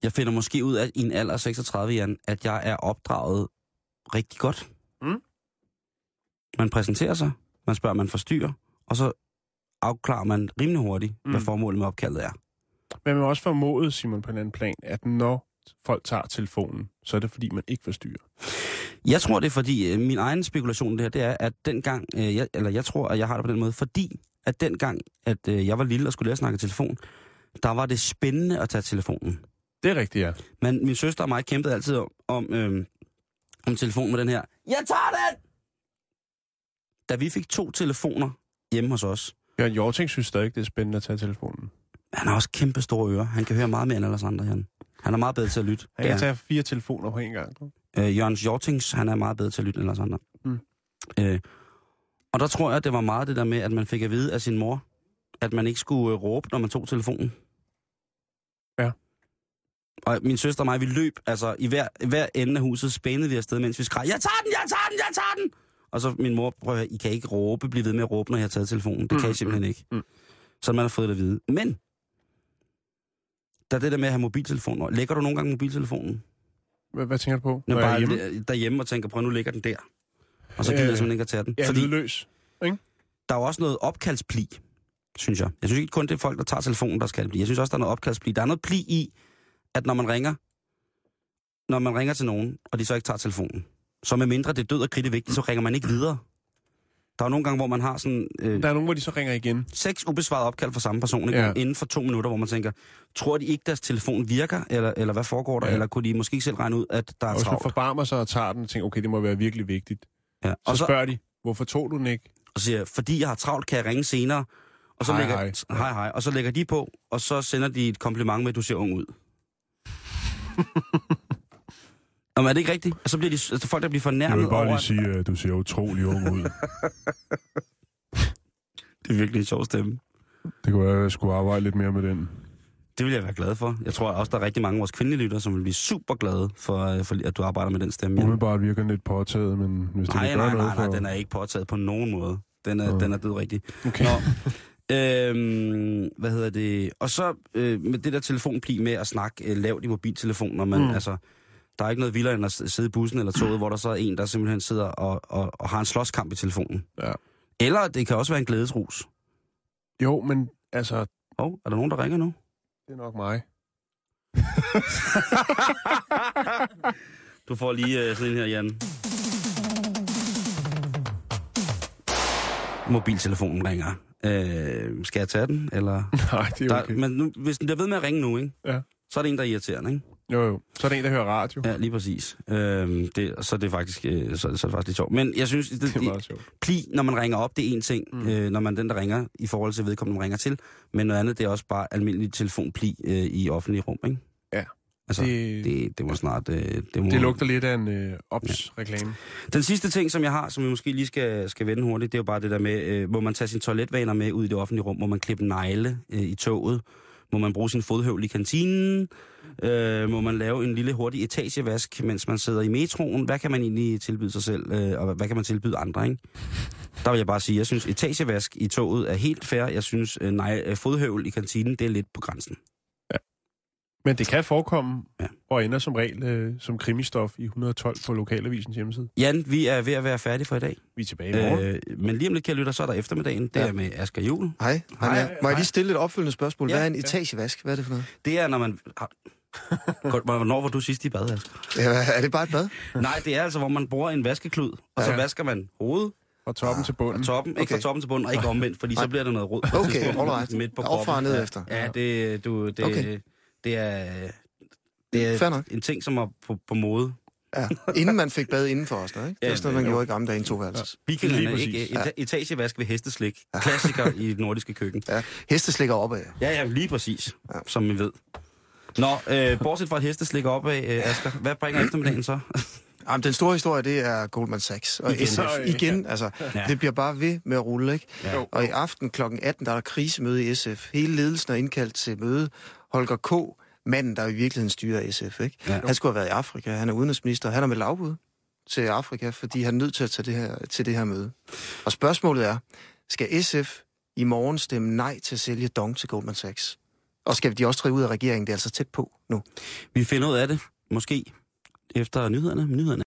Jeg finder måske ud af i en alder af 36, Jan, at jeg er opdraget rigtig godt.
Mm.
Man præsenterer sig, man spørger, man forstyrrer, og så afklarer man rimelig hurtigt, mm. hvad formålet med opkaldet er.
Men man må også formodet, Simon, på en anden plan, at når folk tager telefonen, så er det fordi, man ikke forstyrrer.
Jeg tror, det er fordi, øh, min egen spekulation det her, det er, at dengang, øh, jeg, eller jeg tror, at jeg har det på den måde, fordi at dengang, at øh, jeg var lille og skulle lære at snakke telefon, der var det spændende at tage telefonen.
Det er rigtigt, ja.
Men min søster og mig kæmpede altid om, om, øh, om telefonen med den her. Jeg tager den! Da vi fik to telefoner hjemme hos os,
Jørgen Jorting synes stadig, det er spændende at tage telefonen.
han har også kæmpe store ører. Han kan høre meget mere end alle andre, Jan. Han er meget bedre til at lytte.
Han kan
er
tage fire telefoner på en gang.
Øh, Jørgens Jortings, han er meget bedre til at lytte end os andre.
Mm.
Øh, og der tror jeg, det var meget det der med, at man fik at vide af sin mor, at man ikke skulle øh, råbe, når man tog telefonen.
Ja.
Og min søster og mig, vi løb, altså i hver, i hver ende af huset spændede vi afsted, mens vi skreg, jeg tager den, jeg tager den, jeg tager den! Og så min mor, prøv at høre, I kan ikke råbe, blive ved med at råbe, når jeg har taget telefonen. Det kan I simpelthen ikke.
mm.
Så man har fået det at vide. Men, der er det der med at have mobiltelefoner. Lægger du nogle gange mobiltelefonen?
Hvad, hvad tænker du på?
Når bare
hjemme?
hjemme? derhjemme og tænker, prøv nu ligger den der. Og så gider
Øh,
jeg simpelthen ikke at tage den.
Er
Fordi
lydløs.
der er jo også noget opkaldspli, synes jeg. Jeg synes ikke kun, det er folk, der tager telefonen, der skal det blive. Jeg synes også, der er noget opkaldspli. Der er noget pli i, at når man ringer, når man ringer til nogen, og de så ikke tager telefonen, så med mindre det er død og kridt vigtigt, så ringer man ikke videre. Der er jo nogle gange, hvor man har sådan øh,
Der er nogen, hvor de så ringer igen.
seks ubesvarede opkald fra samme person, ikke?
Ja.
Inden for to minutter, hvor man tænker, tror de ikke, deres telefon virker, eller, eller hvad foregår der,
Ja.
eller kunne de måske ikke selv regne ud, at der er
Og hvis man
travlt?
forbarmer sig og tager den og tænker, okay, det må være virkelig vigtigt.
Ja.
Så,
Og
så spørger de, hvorfor tog du den ikke?
og siger, fordi jeg har travlt, kan jeg ringe senere. Og så
Hej,
lægger,
hej.
hej, hej. Og så lægger de på, og så sender de et kompliment med, at du ser ung ud. Jamen, er det ikke rigtigt? Og så bliver de, altså, folk, der bliver fornærmet over, at-
sige, at du ser utrolig ung ud.
det er virkelig en sjov stemme.
Det kunne være, at jeg skulle arbejde lidt mere med den.
Det vil jeg være glad for. Jeg tror også, der er rigtig mange af vores kvindelige lyttere, som vil blive super glade for, øh, for at du arbejder med den stemme.
Umiddelbart virker den lidt påtaget, men hvis det
Nej,
kan gøre
nej, nej,
noget
nej,
for...
den er ikke påtaget på nogen måde. Den er,
Nå.
den er død rigtig.
Okay.
Nå, øhm, hvad hedder det? Og så øh, med det der telefonpli med at snakke øh, lavt i mobiltelefon, når man,
mm.
altså, der er ikke noget vildere end at sidde i bussen eller toget, hvor der så er en, der simpelthen sidder og, og, og har en slåskamp i telefonen.
Ja.
Eller det kan også være en glædesrus.
Jo, men altså,
Åh, oh, er der nogen, der ringer nu?
det er nok mig.
Du får lige øh, sådan en her, Jan. Mobiltelefonen ringer. Øh, skal jeg tage den, eller?
Nej, det er
Der,
okay.
men nu, hvis den bliver ved med at ringe nu, ikke?
Ja.
så er det en, der er irriterende, ikke?
Jo, jo. Så er der en, der hører radio.
Ja, lige præcis. Øhm, det, så er det faktisk, øh, så, så er det faktisk lidt sjovt. Men jeg synes, det,
Det er
det,
meget sjovt.
pli, når man ringer op, det er en ting,
Mm.
øh, når man er den, der ringer, i forhold til vedkommende, man ringer til. Men noget andet, det er også bare almindelig telefonpli øh, i offentlige rum, ikke?
Ja.
Altså,
Det-
det, det, det må snart... Øh, det, må,
Det lugter lidt af en øh, ops-reklame.
Den sidste ting, som jeg har, som vi måske lige skal, skal vende hurtigt, det er jo bare det der med, øh, må man tage sine toiletvaner med ud i det offentlige rum? Må man klippe negle øh, i toget? Må man bruge sin fodhøvl i kantinen? Øh, må man lave en lille hurtig etagevask, mens man sidder i metroen? Hvad kan man egentlig tilbyde sig selv, øh, og hvad kan man tilbyde andre, ikke? Der vil jeg bare sige, jeg synes, etagevask i toget er helt fair. Jeg synes, øh, nej, øh, fodhøvl i kantinen, det er lidt på grænsen.
Men det kan forekomme, ja. Og ender som regel øh, som krimistof i 112 på Lokalavisens hjemmeside.
Jan, vi er ved at være færdige for i dag.
Vi er tilbage i morgen.
Øh, men lige om lidt, kære lytter, så er der eftermiddagen. Det
Ja.
er med Asger Jul.
Hej. Hej.
Hej.
Hej. Må jeg lige stille et opfølgende spørgsmål?
Ja.
Hvad er en etagevask? Hvad er det for noget?
Det er, når man... Hvornår var du sidst i bad, Asger?
Ja, er det bare et bad?
Nej, det er altså, hvor man bruger en vaskeklud, og så
Ja.
vasker man hovedet,
Fra toppen
Ah,
til bunden.
Fra toppen, ikke
Okay.
fra toppen til bunden, og ikke omvendt, fordi så
Nej.
bliver der noget et
Okay,
tidspunkt
alright.
Midt på
Opfra og
kroppen.
ned
ja.
efter.
Ja, det, du, det,
Okay.
Det er, det
Fair
er
nok.
en ting, som er på, på mode.
Ja. Inden man fik bad indenfor os, ikke? Det
Ja,
var sådan noget, man
jo.
gjorde i gamle dage i en toværelses.
Vikingerne,
Lige
ikke?
præcis.
Eta- Etagevask ved hesteslik. Klassiker i det nordiske køkken.
Ja. Hesteslikker opad.
Ja, ja, lige præcis,
Ja.
som vi ved. Nå, øh, bortset fra et hesteslik opad, øh, Asger, hvad bringer eftermiddagen så?
Jamen, den store historie, det er Goldman Sachs. Og
Igen.
igen, SF, igen altså,
Ja.
ja. det bliver bare ved med at rulle, ikke?
Ja.
Og i aften kl. 18, der er der krisemøde i SF. Hele ledelsen er indkaldt til møde. Holger K., manden, der i virkeligheden styrer SF, ikke? Ja. Han skulle have været i Afrika. Han er udenrigsminister. Han er med lavbud til Afrika, fordi han er nødt til at tage det her, til det her møde. Og spørgsmålet er, skal SF i morgen stemme nej til at sælge Dong til Goldman Sachs? Og skal de også træde ud af regeringen? Det er altså tæt på nu.
Vi finder ud af det, måske efter nyhederne. nyhederne.